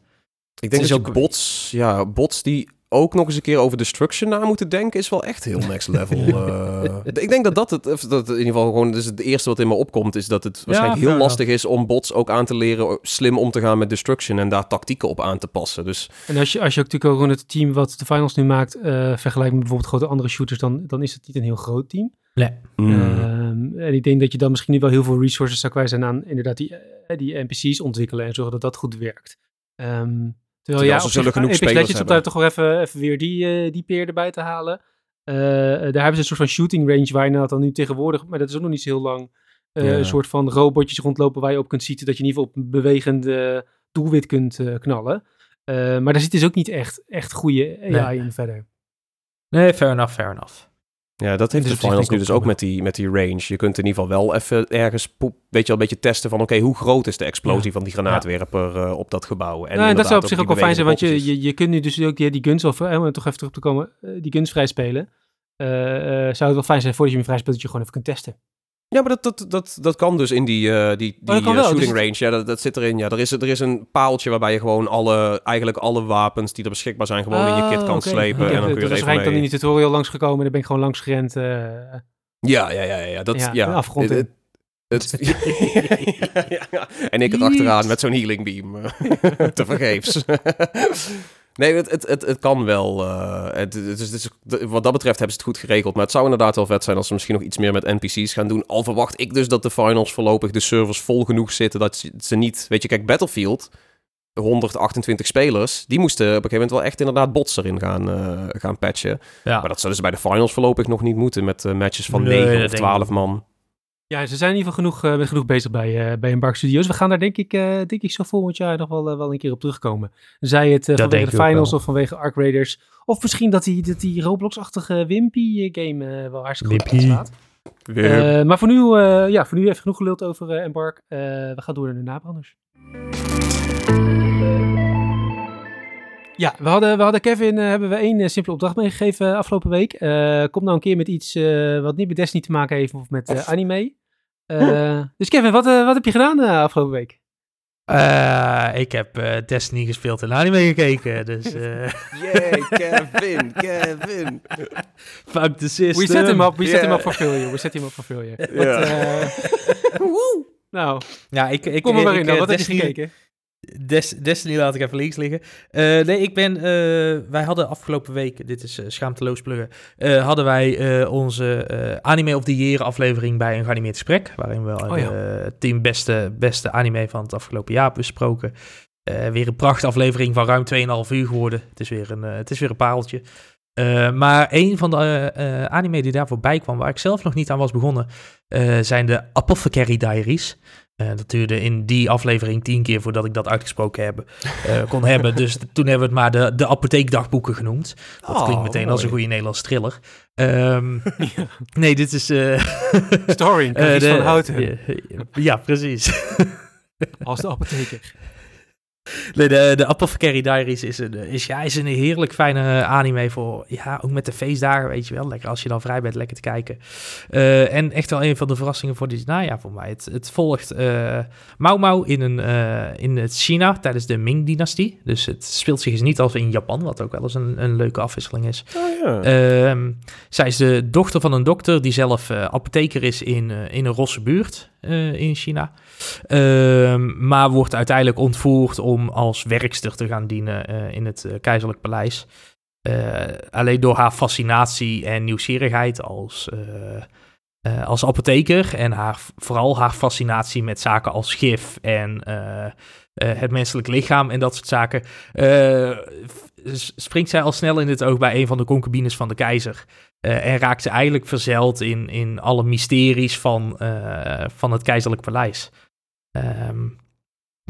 Ik denk dat ook bots, ja, bots die ook nog eens een keer over destruction na moeten denken, is wel echt heel next level. uh, ik denk dat dat het, dat in ieder geval gewoon, dus het eerste wat in me opkomt, is dat het waarschijnlijk ja, heel lastig is om bots ook aan te leren slim om te gaan met destruction en daar tactieken op aan te passen. Dus... En als je, als je ook natuurlijk ook gewoon het team wat de finals nu maakt, uh, vergelijkt met bijvoorbeeld grote andere shooters, dan, dan is het niet een heel groot team. Nee. Mm. en ik denk dat je dan misschien wel heel veel resources zou kwijt zijn aan inderdaad die, die NPC's ontwikkelen en zorgen dat dat goed werkt. Um, terwijl ja, ze zullen genoeg Apex Legends om daar toch wel even, even weer die, die peer erbij te halen. daar hebben ze een soort van shooting range waar je dan nu tegenwoordig, maar dat is ook nog niet zo heel lang, een soort van robotjes rondlopen waar je op kunt zitten dat je in ieder geval op een bewegende doelwit kunt knallen. maar daar zit dus ook niet echt, echt goede AI in verder. Nee, fair enough, fair enough. Ja, dat heeft dus de finals nu dus ook met die, met die range. Je kunt in ieder geval wel even ergens, weet je wel, een beetje testen van... oké, hoe groot is de explosie van die granaatwerper uh, op dat gebouw? En nou, dat zou op zich ook wel fijn zijn, want je, je, je kunt nu dus ook die, die guns... of uh, om toch even terug te komen, uh, die guns vrij spelen. zou het wel fijn zijn voordat je hem vrij speelt... dat je gewoon even kunt testen. Ja, maar dat, dat, dat, dat kan dus in die, uh, die, die uh, shooting range. Ja, dat, dat zit erin. Ja, er is, er is een paaltje waarbij je gewoon alle, eigenlijk alle wapens die er beschikbaar zijn, gewoon in je kit kan ah, slepen. en dan kun je er even dan in die tutorial langs gekomen en dan ben ik gewoon langs gerend. Uh... Ja, ja, ja, ja. Dat, ja, ja. afgrond het, het, ja, En ik erachteraan met zo'n healing beam. te vergeefs. Nee, het, het, het, het kan wel. Uh, het, het, is, wat dat betreft hebben ze het goed geregeld. Maar het zou inderdaad wel vet zijn als ze misschien nog iets meer met NPC's gaan doen. Al verwacht ik dus dat de finals voorlopig de servers vol genoeg zitten. Dat ze niet. Weet je, kijk, Battlefield. 128 spelers, die moesten op een gegeven moment wel echt inderdaad bots erin gaan, uh, gaan patchen. Ja. Maar dat zullen ze bij de finals voorlopig nog niet moeten met uh, matches van nee, 9 of 12 man. Ja, ze zijn in ieder geval genoeg, uh, genoeg bezig bij, uh, bij Embark Studios. We gaan daar denk ik, uh, denk ik zo volgend jaar nog wel, wel een keer op terugkomen. Zij het vanwege de finals of vanwege Ark Raiders. Of misschien dat die, dat die Roblox-achtige Wimpy game wel hartstikke goed staat. maar voor nu, ja, voor nu even genoeg geluld over Embark. we gaan door naar de nabranders. Ja, we hadden, we hadden Kevin, hebben we één simpele opdracht meegegeven afgelopen week. kom nou een keer met iets wat niet met Destiny te maken heeft of met anime. Uh, dus Kevin, wat, uh, wat heb je gedaan uh, afgelopen week? ik heb Destiny gespeeld en anime gekeken, dus... Yay, Kevin, Kevin. Fuck the system. We set him up, we yeah. set him up for failure. We set him up for failure. Yeah. nou, ja, ik, ik, kom er maar in dan. Wat heb je gekeken? Des, Destiny laat ik even links liggen. Uh, nee, ik ben. Uh, wij hadden afgelopen week, dit is uh, schaamteloos pluggen. hadden wij onze Anime of the Year aflevering bij een geanimeerd gesprek. Waarin we oh, ja. team beste, beste anime van het afgelopen jaar besproken. weer een prachtaflevering van ruim 2,5 uur geworden. Het is weer een, het is weer een pareltje. maar een van de anime die daar voorbij kwam, waar ik zelf nog niet aan was begonnen, zijn de Apothecary Diaries. Uh, dat duurde in die aflevering tien keer voordat ik dat uitgesproken heb, uh, kon hebben. Dus toen hebben we het maar de, de apotheekdagboeken genoemd. Dat klinkt oh, meteen als een goede Nederlandse thriller. Um, Nee, dit is... Uh, Story, uh, van Houten. ja, precies. als de apotheker. Nee, de, de Apothecary Diaries is een, is, ja, is een heerlijk fijne anime voor, ja, ook met de feestdagen, weet je wel. Lekker als je dan vrij bent, lekker te kijken. Uh, en echt wel een van de verrassingen voor dit najaar voor mij. Het, het volgt uh, Mau Mau in, een, uh, in het China tijdens de Ming-dynastie. Dus het speelt zich eens niet als in Japan, wat ook wel eens een, een leuke afwisseling is. Oh, ja. uh, zij is de dochter van een dokter die zelf apotheker is in, in een rosse buurt in China. Ehm, maar wordt uiteindelijk ontvoerd om als werkster te gaan dienen eh, in het uh, keizerlijk paleis. Eh, alleen door haar fascinatie en nieuwsgierigheid als, als apotheker en haar, vooral haar fascinatie met zaken als gif en het menselijk lichaam en dat soort zaken, springt zij al snel in het oog bij een van de concubines van de keizer. en raakt ze eigenlijk verzeld in, in alle mysteries van, van het keizerlijk paleis. Um,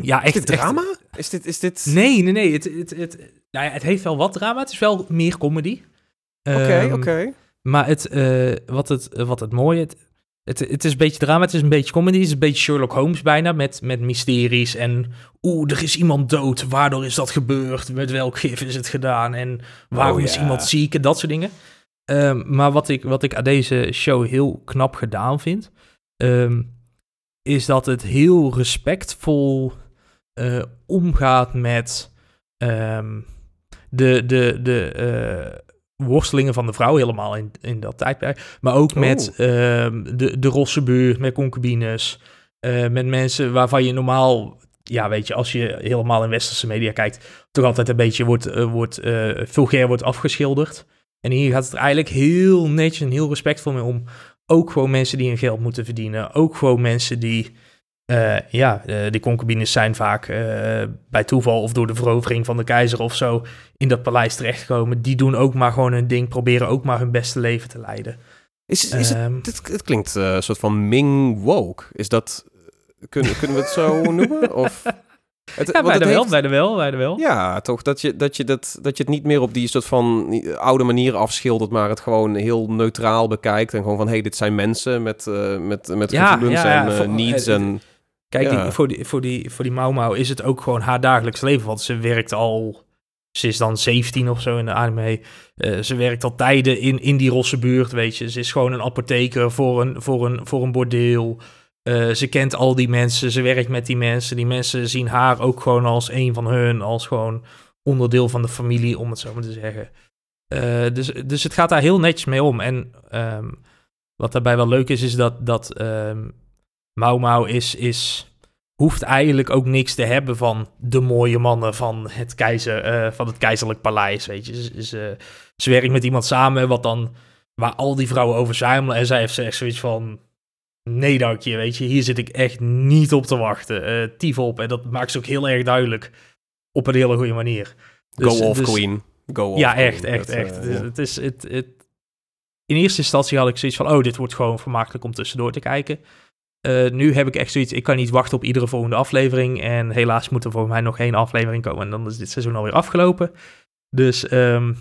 ja, echt. Is dit drama? Is dit, is dit... Nee, nee, nee. Het, het, het, nou ja, het heeft wel wat drama. Het is wel meer comedy. Oké, okay, ehm, oké. Maar het, uh, wat, het, wat het mooie... Het, het, het, is een beetje drama, het is een beetje comedy. Het is een beetje Sherlock Holmes bijna, met, met mysteries. En oeh, er is iemand dood. Waardoor is dat gebeurd? Met welk gif is het gedaan? En waarom oh, is iemand ziek? En dat soort dingen. Um, maar wat ik, wat ik aan deze show heel knap gedaan vind... Um, is dat het heel respectvol uh, omgaat met um, de, de, de uh, worstelingen van de vrouw helemaal in, in dat tijdperk. Maar ook met uh, de, de rosse buurt, met concubines, uh, met mensen waarvan je normaal, ja weet je, als je helemaal in westerse media kijkt, toch altijd een beetje wordt, wordt vulgair wordt afgeschilderd. En hier gaat het er eigenlijk heel netjes en heel respectvol mee om ook gewoon mensen die hun geld moeten verdienen. Ook gewoon mensen die, uh, ja, uh, die concubines zijn vaak uh, bij toeval of door de verovering van de keizer of zo in dat paleis terechtkomen. Die doen ook maar gewoon hun ding, proberen ook maar hun beste leven te leiden. Is, is het, dit, het klinkt een soort van Ming woke. Is dat, kunnen, kunnen we het zo noemen? Of... Het, ja, bijna wel, bijna wel, bijna wel. Ja, toch, dat je, dat, je dat, dat je het niet meer op die soort van oude manier afschildert, maar het gewoon heel neutraal bekijkt. En gewoon van, hé, hey, dit zijn mensen met, uh, met, met ja, gevoelens ja, en uh, needs. en, Kijk, die, voor, die, voor, die, voor die Mau Mau is het ook gewoon haar dagelijks leven, want ze werkt al... Ze is dan 17 of zo in de anime. Uh, ze werkt al tijden in, in die rosse buurt, weet je. Ze is gewoon een apotheker voor een, voor een, voor een bordeel. Uh, ze kent al die mensen, ze werkt met die mensen. Die mensen zien haar ook gewoon als een van hun, als gewoon onderdeel van de familie, om het zo maar te zeggen. Uh, dus, dus het gaat daar heel netjes mee om. En um, wat daarbij wel leuk is, is dat, dat um, Mau Mau is, is, hoeft eigenlijk ook niks te hebben van de mooie mannen van het, keizer, uh, van het keizerlijk paleis. Weet je. Ze, ze, ze werkt met iemand samen wat dan, waar al die vrouwen over. En zij heeft echt zoiets van nee dankje, weet je. Hier zit ik echt niet op te wachten. Uh, tief op. En dat maakt ze ook heel erg duidelijk. Op een hele goede manier. Dus, Go off dus, queen. Go off ja, echt, echt, echt. Uh, het, is, het, het, in eerste instantie had ik zoiets van... oh, dit wordt gewoon vermakelijk om tussendoor te kijken. Uh, nu heb ik echt zoiets... ik kan niet wachten op iedere volgende aflevering. En helaas moet er voor mij nog één aflevering komen. En dan is dit seizoen alweer afgelopen. Dus um,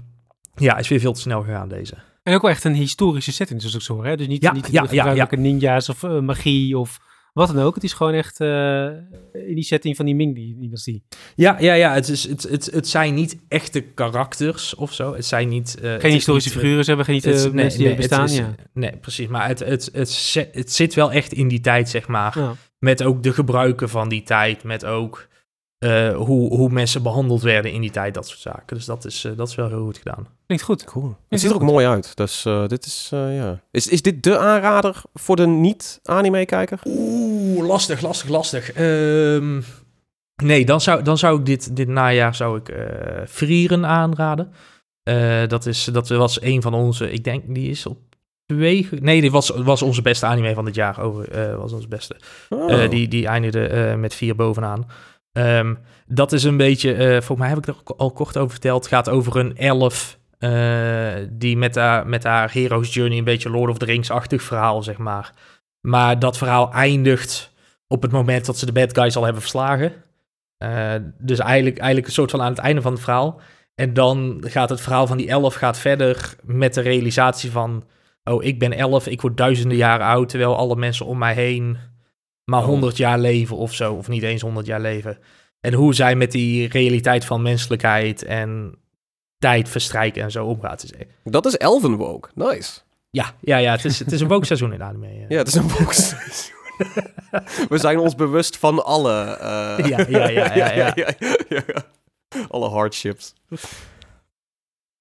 ja, is weer veel te snel gegaan deze. En ook wel echt een historische setting, zoals ik zo hoor. Hè? Dus niet, ja, niet ja, gebruikelijke ninja's of uh, magie of wat dan ook. Het is gewoon echt uh, in die setting van die Ming-dynastie. Ja, ja, ja. Het, is, het, het, het zijn niet echte karakters of zo. Het zijn niet... Uh, geen historische niet, figuren, ze hebben geen het, mensen die bestaan, is, ja. Nee, precies. Maar het, het, het, het, zit wel echt in die tijd, zeg maar. Ja. Met ook de gebruiken van die tijd. Met ook uh, hoe, hoe mensen behandeld werden in die tijd, dat soort zaken. Dus dat is, uh, dat is wel heel goed gedaan. Klinkt goed. Cool. Het ziet er ook mooi uit. Dus uh, dit is, ja. Is, is dit de aanrader voor de niet-anime-kijker? Oeh, lastig, lastig, lastig. Um, nee, dan zou, dan zou ik dit, dit najaar zou ik Frieren aanraden. dat, is, dat was een van onze, ik denk, die is op twee... Nee, dit was, was onze beste anime van dit jaar. Over, was onze beste. Oh. die, die eindigde met vier bovenaan. Um, dat is een beetje, uh, volgens mij heb ik er al kort over verteld, gaat over een elf uh, die met haar, met haar hero's journey een beetje Lord of the Rings-achtig verhaal, zeg maar. Maar dat verhaal eindigt op het moment dat ze de bad guys al hebben verslagen. Uh, dus eigenlijk, eigenlijk een soort van aan het einde van het verhaal. En dan gaat het verhaal van die elf gaat verder met de realisatie van... Oh, ik ben elf, ik word duizenden jaren oud, terwijl alle mensen om mij heen maar 100 oh. jaar leven of zo, of niet eens 100 jaar leven. En hoe zij met die realiteit van menselijkheid en tijd verstrijken en zo omgaat. Dus, dat is Elvenwoke, nice. Ja, ja, ja het, is, het is een woke seizoen in anime. Ja. ja, het is een woke seizoen. We zijn ons bewust van alle... Uh... Ja, ja, ja, ja, ja, ja, ja, Alle hardships.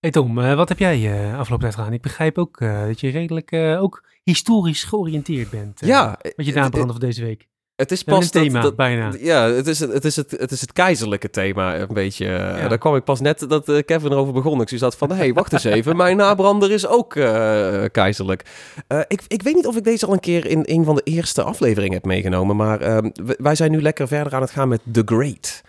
Hey Tom, uh, wat heb jij uh, afgelopen tijd gedaan? Ik begrijp ook uh, dat je redelijk ook historisch georiënteerd bent. ja. Met je naambranden van deze week. Het is pas het thema, dat, bijna. Ja, het is het, het, is het, het is het keizerlijke thema een beetje. Ja. Daar kwam ik pas net dat uh, Kevin erover begon. Ik zat van, hé, hey, wacht eens even. Mijn nabrander is ook uh, keizerlijk. Uh, ik, ik weet niet of ik deze al een keer in een van de eerste afleveringen heb meegenomen. Maar ehm, wij zijn nu lekker verder aan het gaan met The Great.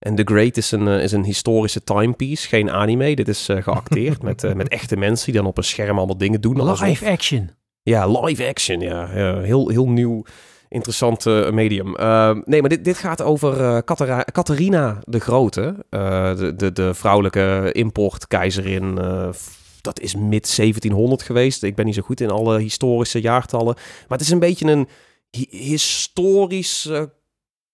En The Great is een, is een historische timepiece, geen anime. Dit is geacteerd met, met echte mensen die dan op een scherm allemaal dingen doen. Live alsof... action. Ja, live action, ja. ja heel, heel nieuw, interessant medium. Uh, nee, maar dit, dit gaat over uh, Catharina de Grote, de, de, de vrouwelijke importkeizerin. dat is mid 1700 geweest. Ik ben niet zo goed in alle historische jaartallen. Maar het is een beetje een hi historisch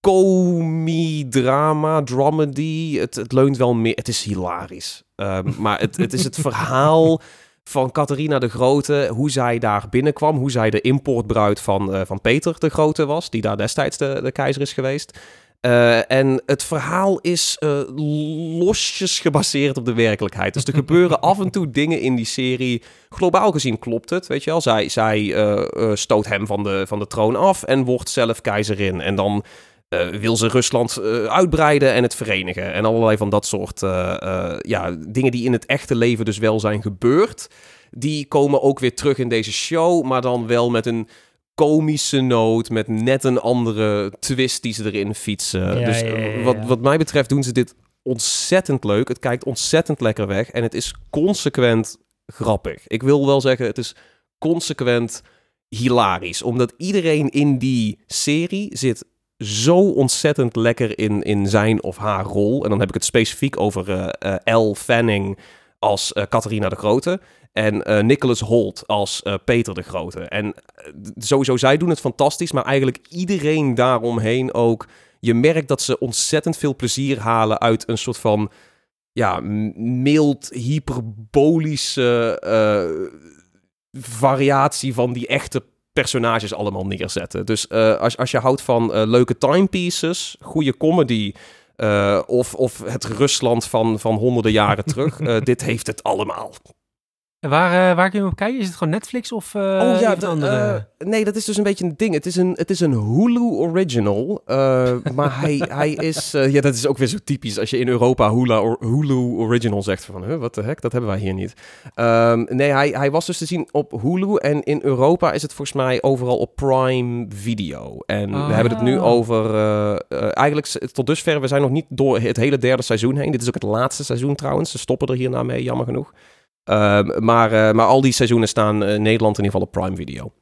comie-drama, dramedy. Het, het leunt wel meer. Het is hilarisch. Ehm, maar het, het is het verhaal van Catharina de Grote, hoe zij daar binnenkwam, hoe zij de importbruid van, uh, van Peter de Grote was, die daar destijds de, de keizer is geweest. Uh, en het verhaal is uh, losjes gebaseerd op de werkelijkheid. Dus er gebeuren af en toe dingen in die serie. Globaal gezien klopt het, weet je wel. Zij, zij stoot hem van de, van de troon af en wordt zelf keizerin. En dan wil ze Rusland uh, uitbreiden en het verenigen. En allerlei van dat soort uh, ja, dingen die in het echte leven dus wel zijn gebeurd. die komen ook weer terug in deze show, maar dan wel met een komische noot, met net een andere twist die ze erin fietsen. dus Wat, wat mij betreft doen ze dit ontzettend leuk. Het kijkt ontzettend lekker weg en het is consequent grappig. Ik wil wel zeggen, het is consequent hilarisch. Omdat iedereen in die serie zit zo ontzettend lekker in, in zijn of haar rol. En dan heb ik het specifiek over uh, Fanning als uh, Catharina de Grote. En Nicholas Holt als Peter de Grote. En sowieso, zij doen het fantastisch. Maar eigenlijk iedereen daaromheen ook. Je merkt dat ze ontzettend veel plezier halen uit een soort van... Ja, mild, hyperbolische variatie van die echte personages allemaal neerzetten. Dus uh, als, als je houdt van uh, leuke timepieces, goede comedy... Uh, of, of het Rusland van, van honderden jaren terug. dit heeft het allemaal. Waar, uh, waar kun je op kijken? Is het gewoon Netflix of uh, oh, ja, de, andere? Uh, nee, dat is dus een beetje een ding. Het is een, het is een Hulu original. maar hij, hij is... ja, dat is ook weer zo typisch als je in Europa Hulu, Hulu original zegt. Van, huh, wat de heck, dat hebben wij hier niet. Um, nee, hij, hij was dus te zien op Hulu. En in Europa is het volgens mij overal op Prime Video. En we hebben het nu ah. over... eigenlijk tot dusver, we zijn nog niet door het hele derde seizoen heen. Dit is ook het laatste seizoen trouwens. Ze stoppen er hierna mee, jammer genoeg. Ehm, maar, uh, maar al die seizoenen staan in Nederland in ieder geval op Prime Video.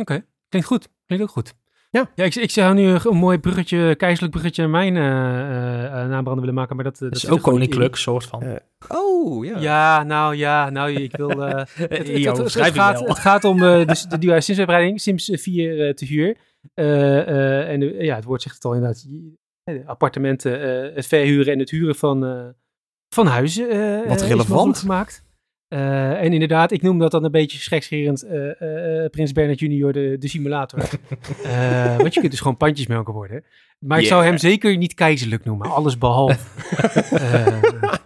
Oké, klinkt goed. Klinkt ook goed. Ja, ja ik, ik zou nu een mooi bruggetje, keizerlijk bruggetje mijn uh, uh, naambranden willen maken, maar dat, dat is ook koninklijk, soort van. oh, ja. Ja, nou ja, nou ik wil... het, het, het, het, gaat, het gaat om dus de nieuwe Sims-uitbreiding, Sims 4 te huur. en ja, het woord zegt het al inderdaad, appartementen, het verhuren en het huren van, van huizen. Wat relevant. gemaakt. Uh, en inderdaad, ik noem dat dan een beetje schekscherend uh, uh, Prins Bernard junior de, de simulator. want je kunt dus gewoon pandjesmelker worden. Maar ik zou hem zeker niet keizerlijk noemen, alles behalve.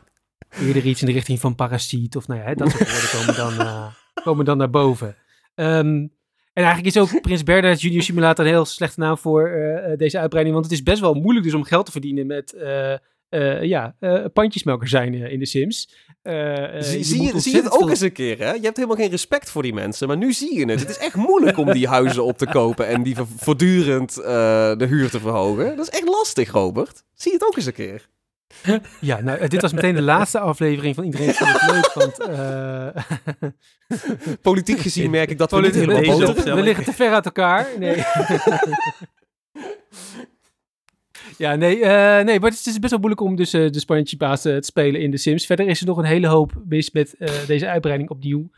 eerder iets in de richting van parasiet of nou ja, dat soort woorden komen dan, komen dan naar boven. Um, en eigenlijk is ook Prins Bernard Junior Simulator een heel slechte naam voor deze uitbreiding. Want het is best wel moeilijk dus om geld te verdienen met uh, ja, uh, pandjesmelker zijn uh, in de Sims. zie, zie, je, zie je het ook eens een keer, hè? Je hebt helemaal geen respect voor die mensen, maar nu zie je het. Het is echt moeilijk om die huizen op te kopen en die voortdurend de huur te verhogen. Dat is echt lastig, Robert. Zie je het ook eens een keer. Ja, nou, dit was meteen de laatste aflevering van Iedereen vindt het leuk, want... Politiek gezien merk ik dat we niet helemaal We liggen te ver uit elkaar. Nee. Ja, nee, uh, nee, maar het is best wel moeilijk om dus uh, de Spanje baas uh, te spelen in de Sims. Verder is er nog een hele hoop mis met deze uitbreiding opnieuw.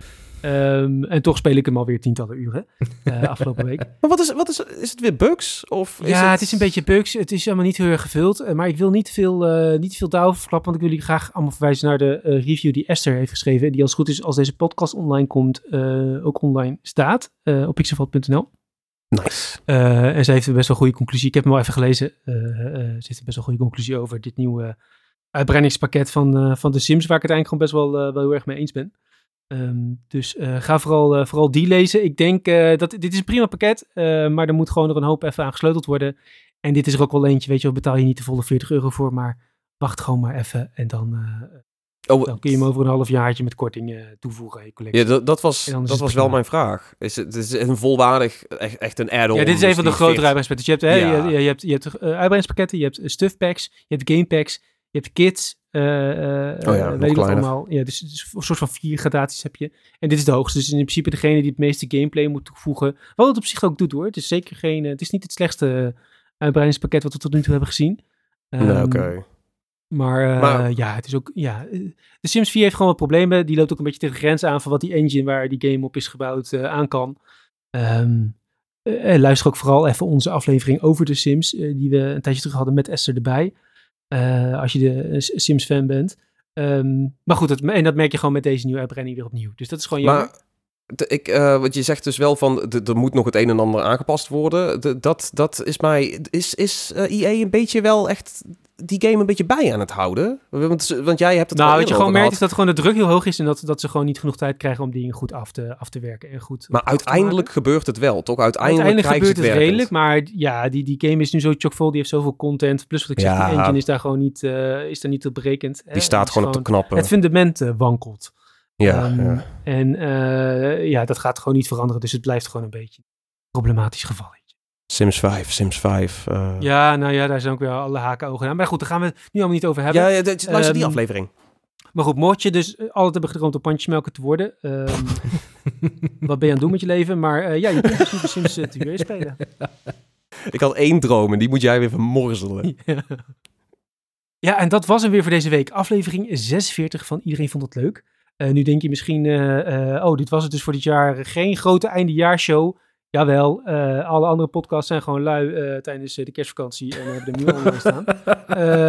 Um, en toch speel ik hem alweer tientallen uren afgelopen week. Maar wat is, wat is, is het weer bugs? Of is ja, het... het... is een beetje bugs. Het is helemaal niet heel erg gevuld. maar ik wil niet veel, niet veel daarover verklappen, want ik wil jullie graag allemaal verwijzen naar de review die Esther heeft geschreven. Die als het goed is, als deze podcast online komt, ook online staat op pixelvat.nl. Nice. Uh, en ze heeft een best wel goede conclusie. Ik heb hem al even gelezen. Uh, uh, ze heeft een best wel goede conclusie over dit nieuwe uitbreidingspakket van, van de Sims, waar ik het eigenlijk gewoon best wel, wel heel erg mee eens ben. Um, dus ga vooral, vooral die lezen. Ik denk dat dit is een prima pakket, maar er moet gewoon nog een hoop even aan gesleuteld worden. En dit is er ook wel eentje, weet je, betaal je niet de volle 40 euro voor, maar wacht gewoon maar even en dan Oh, dan kun je hem over een half jaartje met korting uh, toevoegen je collectie. Ja, dat, dat was, dat was wel mijn vraag. Is het, is een volwaardig, echt, echt een add-on? Ja, dit is een van de grotere uitbreidingspakketten. Je hebt, hè, je, je, hebt, je hebt uh, uitbreidingspakketten, je hebt stuff packs, je hebt game packs, je hebt kits. Uh, oh ja, weet je allemaal. Ja, dus, dus, een soort van vier gradaties heb je. En dit is de hoogste. Dus in principe degene die het meeste gameplay moet toevoegen. Wat het op zich ook doet hoor. Het is zeker geen, het is niet het slechtste uitbreidingspakket wat we tot nu toe hebben gezien. Um, nee, oké. Maar, uh, maar, ja, het is ook. Ja, de Sims 4 heeft gewoon wat problemen. Die loopt ook een beetje tegen de grens aan van wat die engine waar die game op is gebouwd uh, aan kan. Um, uh, luister ook vooral even onze aflevering over de Sims, die we een tijdje terug hadden met Esther erbij. als je de Sims-fan bent. Um, maar goed, dat, en dat merk je gewoon met deze nieuwe uitbreiding weer opnieuw. Dus dat is gewoon jammer. Maar ik, uh, wat je zegt dus wel van, er moet nog het een en ander aangepast worden. De, dat, dat is mij, is, is uh, EA een beetje wel echt die game een beetje bij aan het houden? Want, want jij hebt het Nou, wat je gewoon merkt is dat gewoon de druk heel hoog is en dat, dat ze gewoon niet genoeg tijd krijgen om dingen goed af te, af te werken en goed. Maar uiteindelijk gebeurt het wel, toch? Uiteindelijk, uiteindelijk gebeurt het, het redelijk, maar ja, die, die game is nu zo chockvol, die heeft zoveel content. Plus wat ik zeg, die engine is daar gewoon niet, uh, is daar niet op berekend. Die staat gewoon, op de knappen. Het fundament uh, wankelt. Ja, um, ja. En ja, dat gaat gewoon niet veranderen. Dus het blijft gewoon een beetje een problematisch geval. Sims 5, Sims 5. Ja, nou ja, daar zijn ook weer alle haken ogen aan. Maar goed, daar gaan we het nu allemaal niet over hebben. Ja, ja luister um, die aflevering. Maar goed, mocht je dus altijd hebben gedroomd om pandjesmelker te worden, um, wat ben je aan het doen met je leven? Maar uh, ja, je kunt dus Sims 2 spelen. Ik had één droom en die moet jij weer vermorzelen. Ja. ja, en dat was hem weer voor deze week. Aflevering 46 van Iedereen Vond Het Leuk. Uh, nu denk je misschien, uh, oh, dit was het dus voor dit jaar. Geen grote eindejaarshow. Jawel, alle andere podcasts zijn gewoon lui tijdens de kerstvakantie en hebben er nu online staan.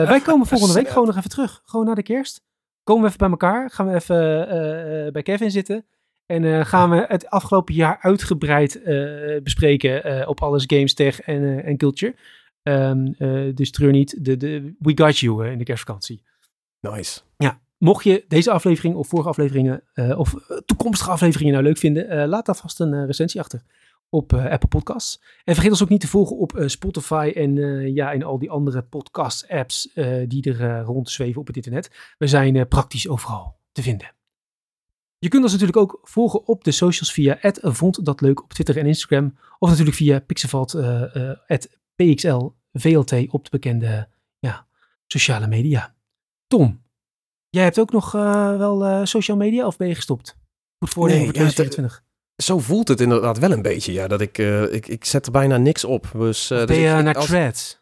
wij komen volgende week gewoon nog even terug. Gewoon na de kerst. Komen we even bij elkaar. Gaan we even bij Kevin zitten. En uh, gaan we het afgelopen jaar uitgebreid uh, bespreken uh, op alles games, tech en, en culture. Um, dus treur niet, de, de, we got you in de kerstvakantie. Nice. Ja, mocht je deze aflevering of vorige afleveringen of toekomstige afleveringen nou leuk vinden, laat daar vast een recensie achter op Apple Podcasts. En vergeet ons ook niet te volgen op Spotify en ja, in al die andere podcast-apps die er rondzweven op het internet. We zijn praktisch overal te vinden. Je kunt ons natuurlijk ook volgen op de socials via vond dat leuk op Twitter en Instagram. Of natuurlijk via Pixelvalt, PXLVLT op de bekende ja, sociale media. Tom, jij hebt ook nog wel social media of ben je gestopt? Goed voor nee, 2024. Zo voelt het inderdaad wel een beetje, ja. Dat ik, ik, ik zet er bijna niks op. Dus, ben dus je ik, naar als... Threads?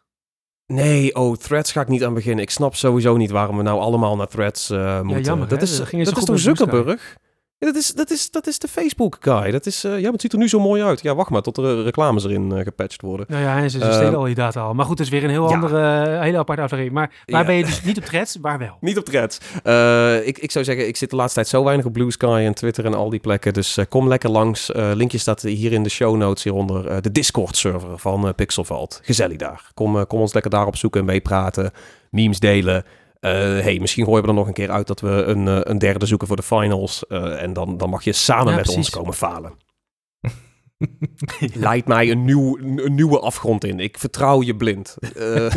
Nee, oh, Threads ga ik niet aan beginnen. Ik snap sowieso niet waarom we nou allemaal naar Threads uh, moeten. Ja, jammer, dat is, dat is toch Zuckerberg? Ja, dat, is, dat, is, dat is de Facebook-guy. Dat is, uh, ja, maar het ziet er nu zo mooi uit. Ja, wacht maar tot er reclames erin uh, gepatcht worden. Nou ja, en ze, ze stelen al die data al. Maar goed, dat is weer een heel andere, hele aparte aflevering. Maar waar ben je dus niet op threads, waar wel? Niet op threads. ik, ik zou zeggen, ik zit de laatste tijd zo weinig op Blue Sky en Twitter en al die plekken. Dus kom lekker langs. linkje staat hier in de show notes hieronder. de Discord-server van Pixelvalt. Gezellig daar. Kom, kom ons lekker daarop zoeken en meepraten. Memes delen. Uh, hey, misschien gooien we er nog een keer uit dat we een, uh, een derde zoeken voor de finals. Uh, en dan, dan mag je samen ja, met precies. ons komen falen. Leidt mij een, nieuw, een nieuwe afgrond in. Ik vertrouw je blind.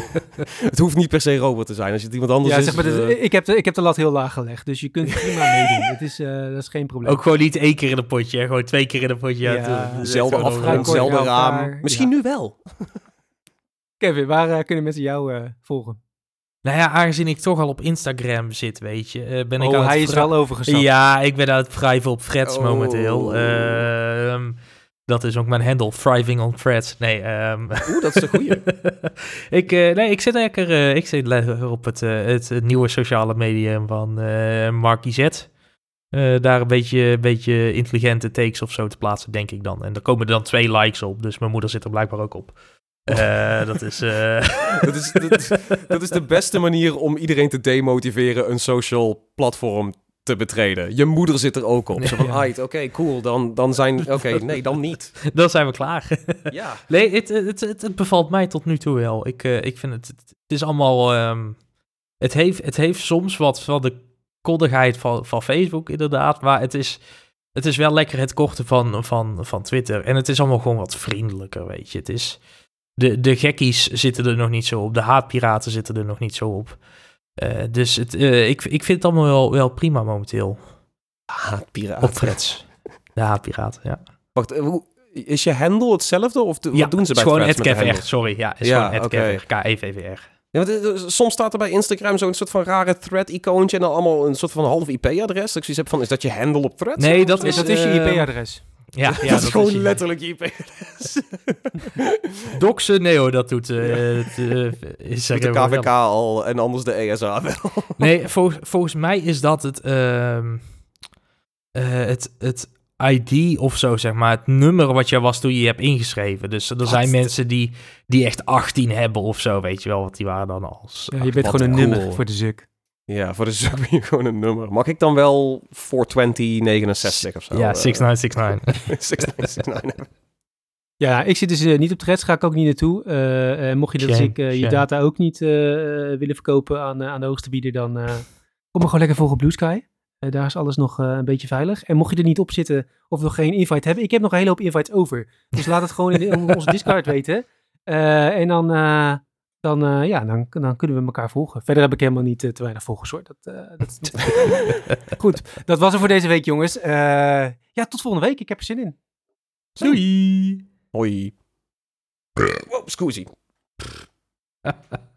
het hoeft niet per se Robert te zijn. Als je het iemand anders ja, is... Zeg maar, dus, ik, heb de, ik heb de lat heel laag gelegd. Dus je kunt prima meedoen. Het is, dat is geen probleem. Ook gewoon niet één keer in een potje. Gewoon twee keer in een potje. Ja, zelfde afgrond, zelfde raam. Misschien nu wel. Kevin, waar kunnen mensen jou volgen? Nou ja, aangezien ik toch al op Instagram zit, weet je, uh, ben oh, ik aan hij is wel overgestapt. Ja, ik ben aan het wrijven op threads oh. momenteel. Uh, dat is ook mijn handle, thriving on threads. Nee, um... Oeh, dat is de goeie. ik, uh, nee, ik zit lekker, uh, ik zit lekker op het, het nieuwe sociale medium van Marky Z. daar een beetje, beetje intelligente takes of zo te plaatsen, denk ik dan. En er komen er dan twee likes op, dus mijn moeder zit er blijkbaar ook op. Uh, dat, is, uh... dat, is, dat, is, dat is de beste manier om iedereen te demotiveren een social platform te betreden. Je moeder zit er ook op. Zo van, ja. oké, okay, cool, dan, dan zijn... Oké, nee, dan niet. Dan zijn we klaar. ja. Nee, het, het, het, het, bevalt mij tot nu toe wel. Ik, uh, ik vind het... Het is allemaal... Um, het, heeft, het heeft soms wat van de koddigheid van, van Facebook, inderdaad. Maar het is... Het is wel lekker het korte van, van, van Twitter. En het is allemaal gewoon wat vriendelijker, weet je. Het is de, de gekkies zitten er nog niet zo op. De haatpiraten zitten er nog niet zo op. Uh, dus het, uh, ik, ik vind het allemaal wel, wel prima momenteel. Haatpiraten. Op threads. De haatpiraten, ja. Wacht, hoe, is je handle hetzelfde? Of de, ja, wat doen ze bij gewoon het sorry. Ja, is ja, gewoon okay. K-E-V-V-R. Ja, soms staat er bij Instagram zo'n soort van rare thread-icoontje en dan allemaal een soort van half IP-adres. Dat ik zoiets heb van, is dat je handle op thread? Nee, dat is, dat is je IP-adres. Ja, ja, dat, is gewoon letterlijk je IP-adres. Doxen, nee hoor, dat doet... Uh, het, uh, is de KVK al en anders de ESA wel. nee, vol, volgens mij is dat het, uh, het, het ID of zo, zeg maar. Het nummer wat je was toen je je hebt ingeschreven. Dus er zijn mensen die, die echt 18 hebben of zo, weet je wel. wat die waren dan als... Ja, je bent gewoon een nummer voor de zuk. Ja, voor de zoek ben je gewoon een nummer. Mag ik dan wel 42069 of zo? Ja, 6969. 6969. Ja, ik zit dus uh, niet op threads, ga ik ook niet naartoe. Uh, mocht je dat ik je data ook niet willen verkopen aan, aan de hoogste bieder, dan kom maar gewoon lekker volgen op Blue Sky. daar is alles nog een beetje veilig. En mocht je er niet op zitten of nog geen invite hebben, ik heb nog een hele hoop invites over. Dus laat het gewoon in, in onze Discord weten. en dan dan, ja, dan, dan kunnen we elkaar volgen. Verder heb ik helemaal niet te weinig volgers hoor. Dat, dat is Goed, dat was het voor deze week jongens. ja, tot volgende week. Ik heb er zin in. Doei. Hoi. Wow, scusi.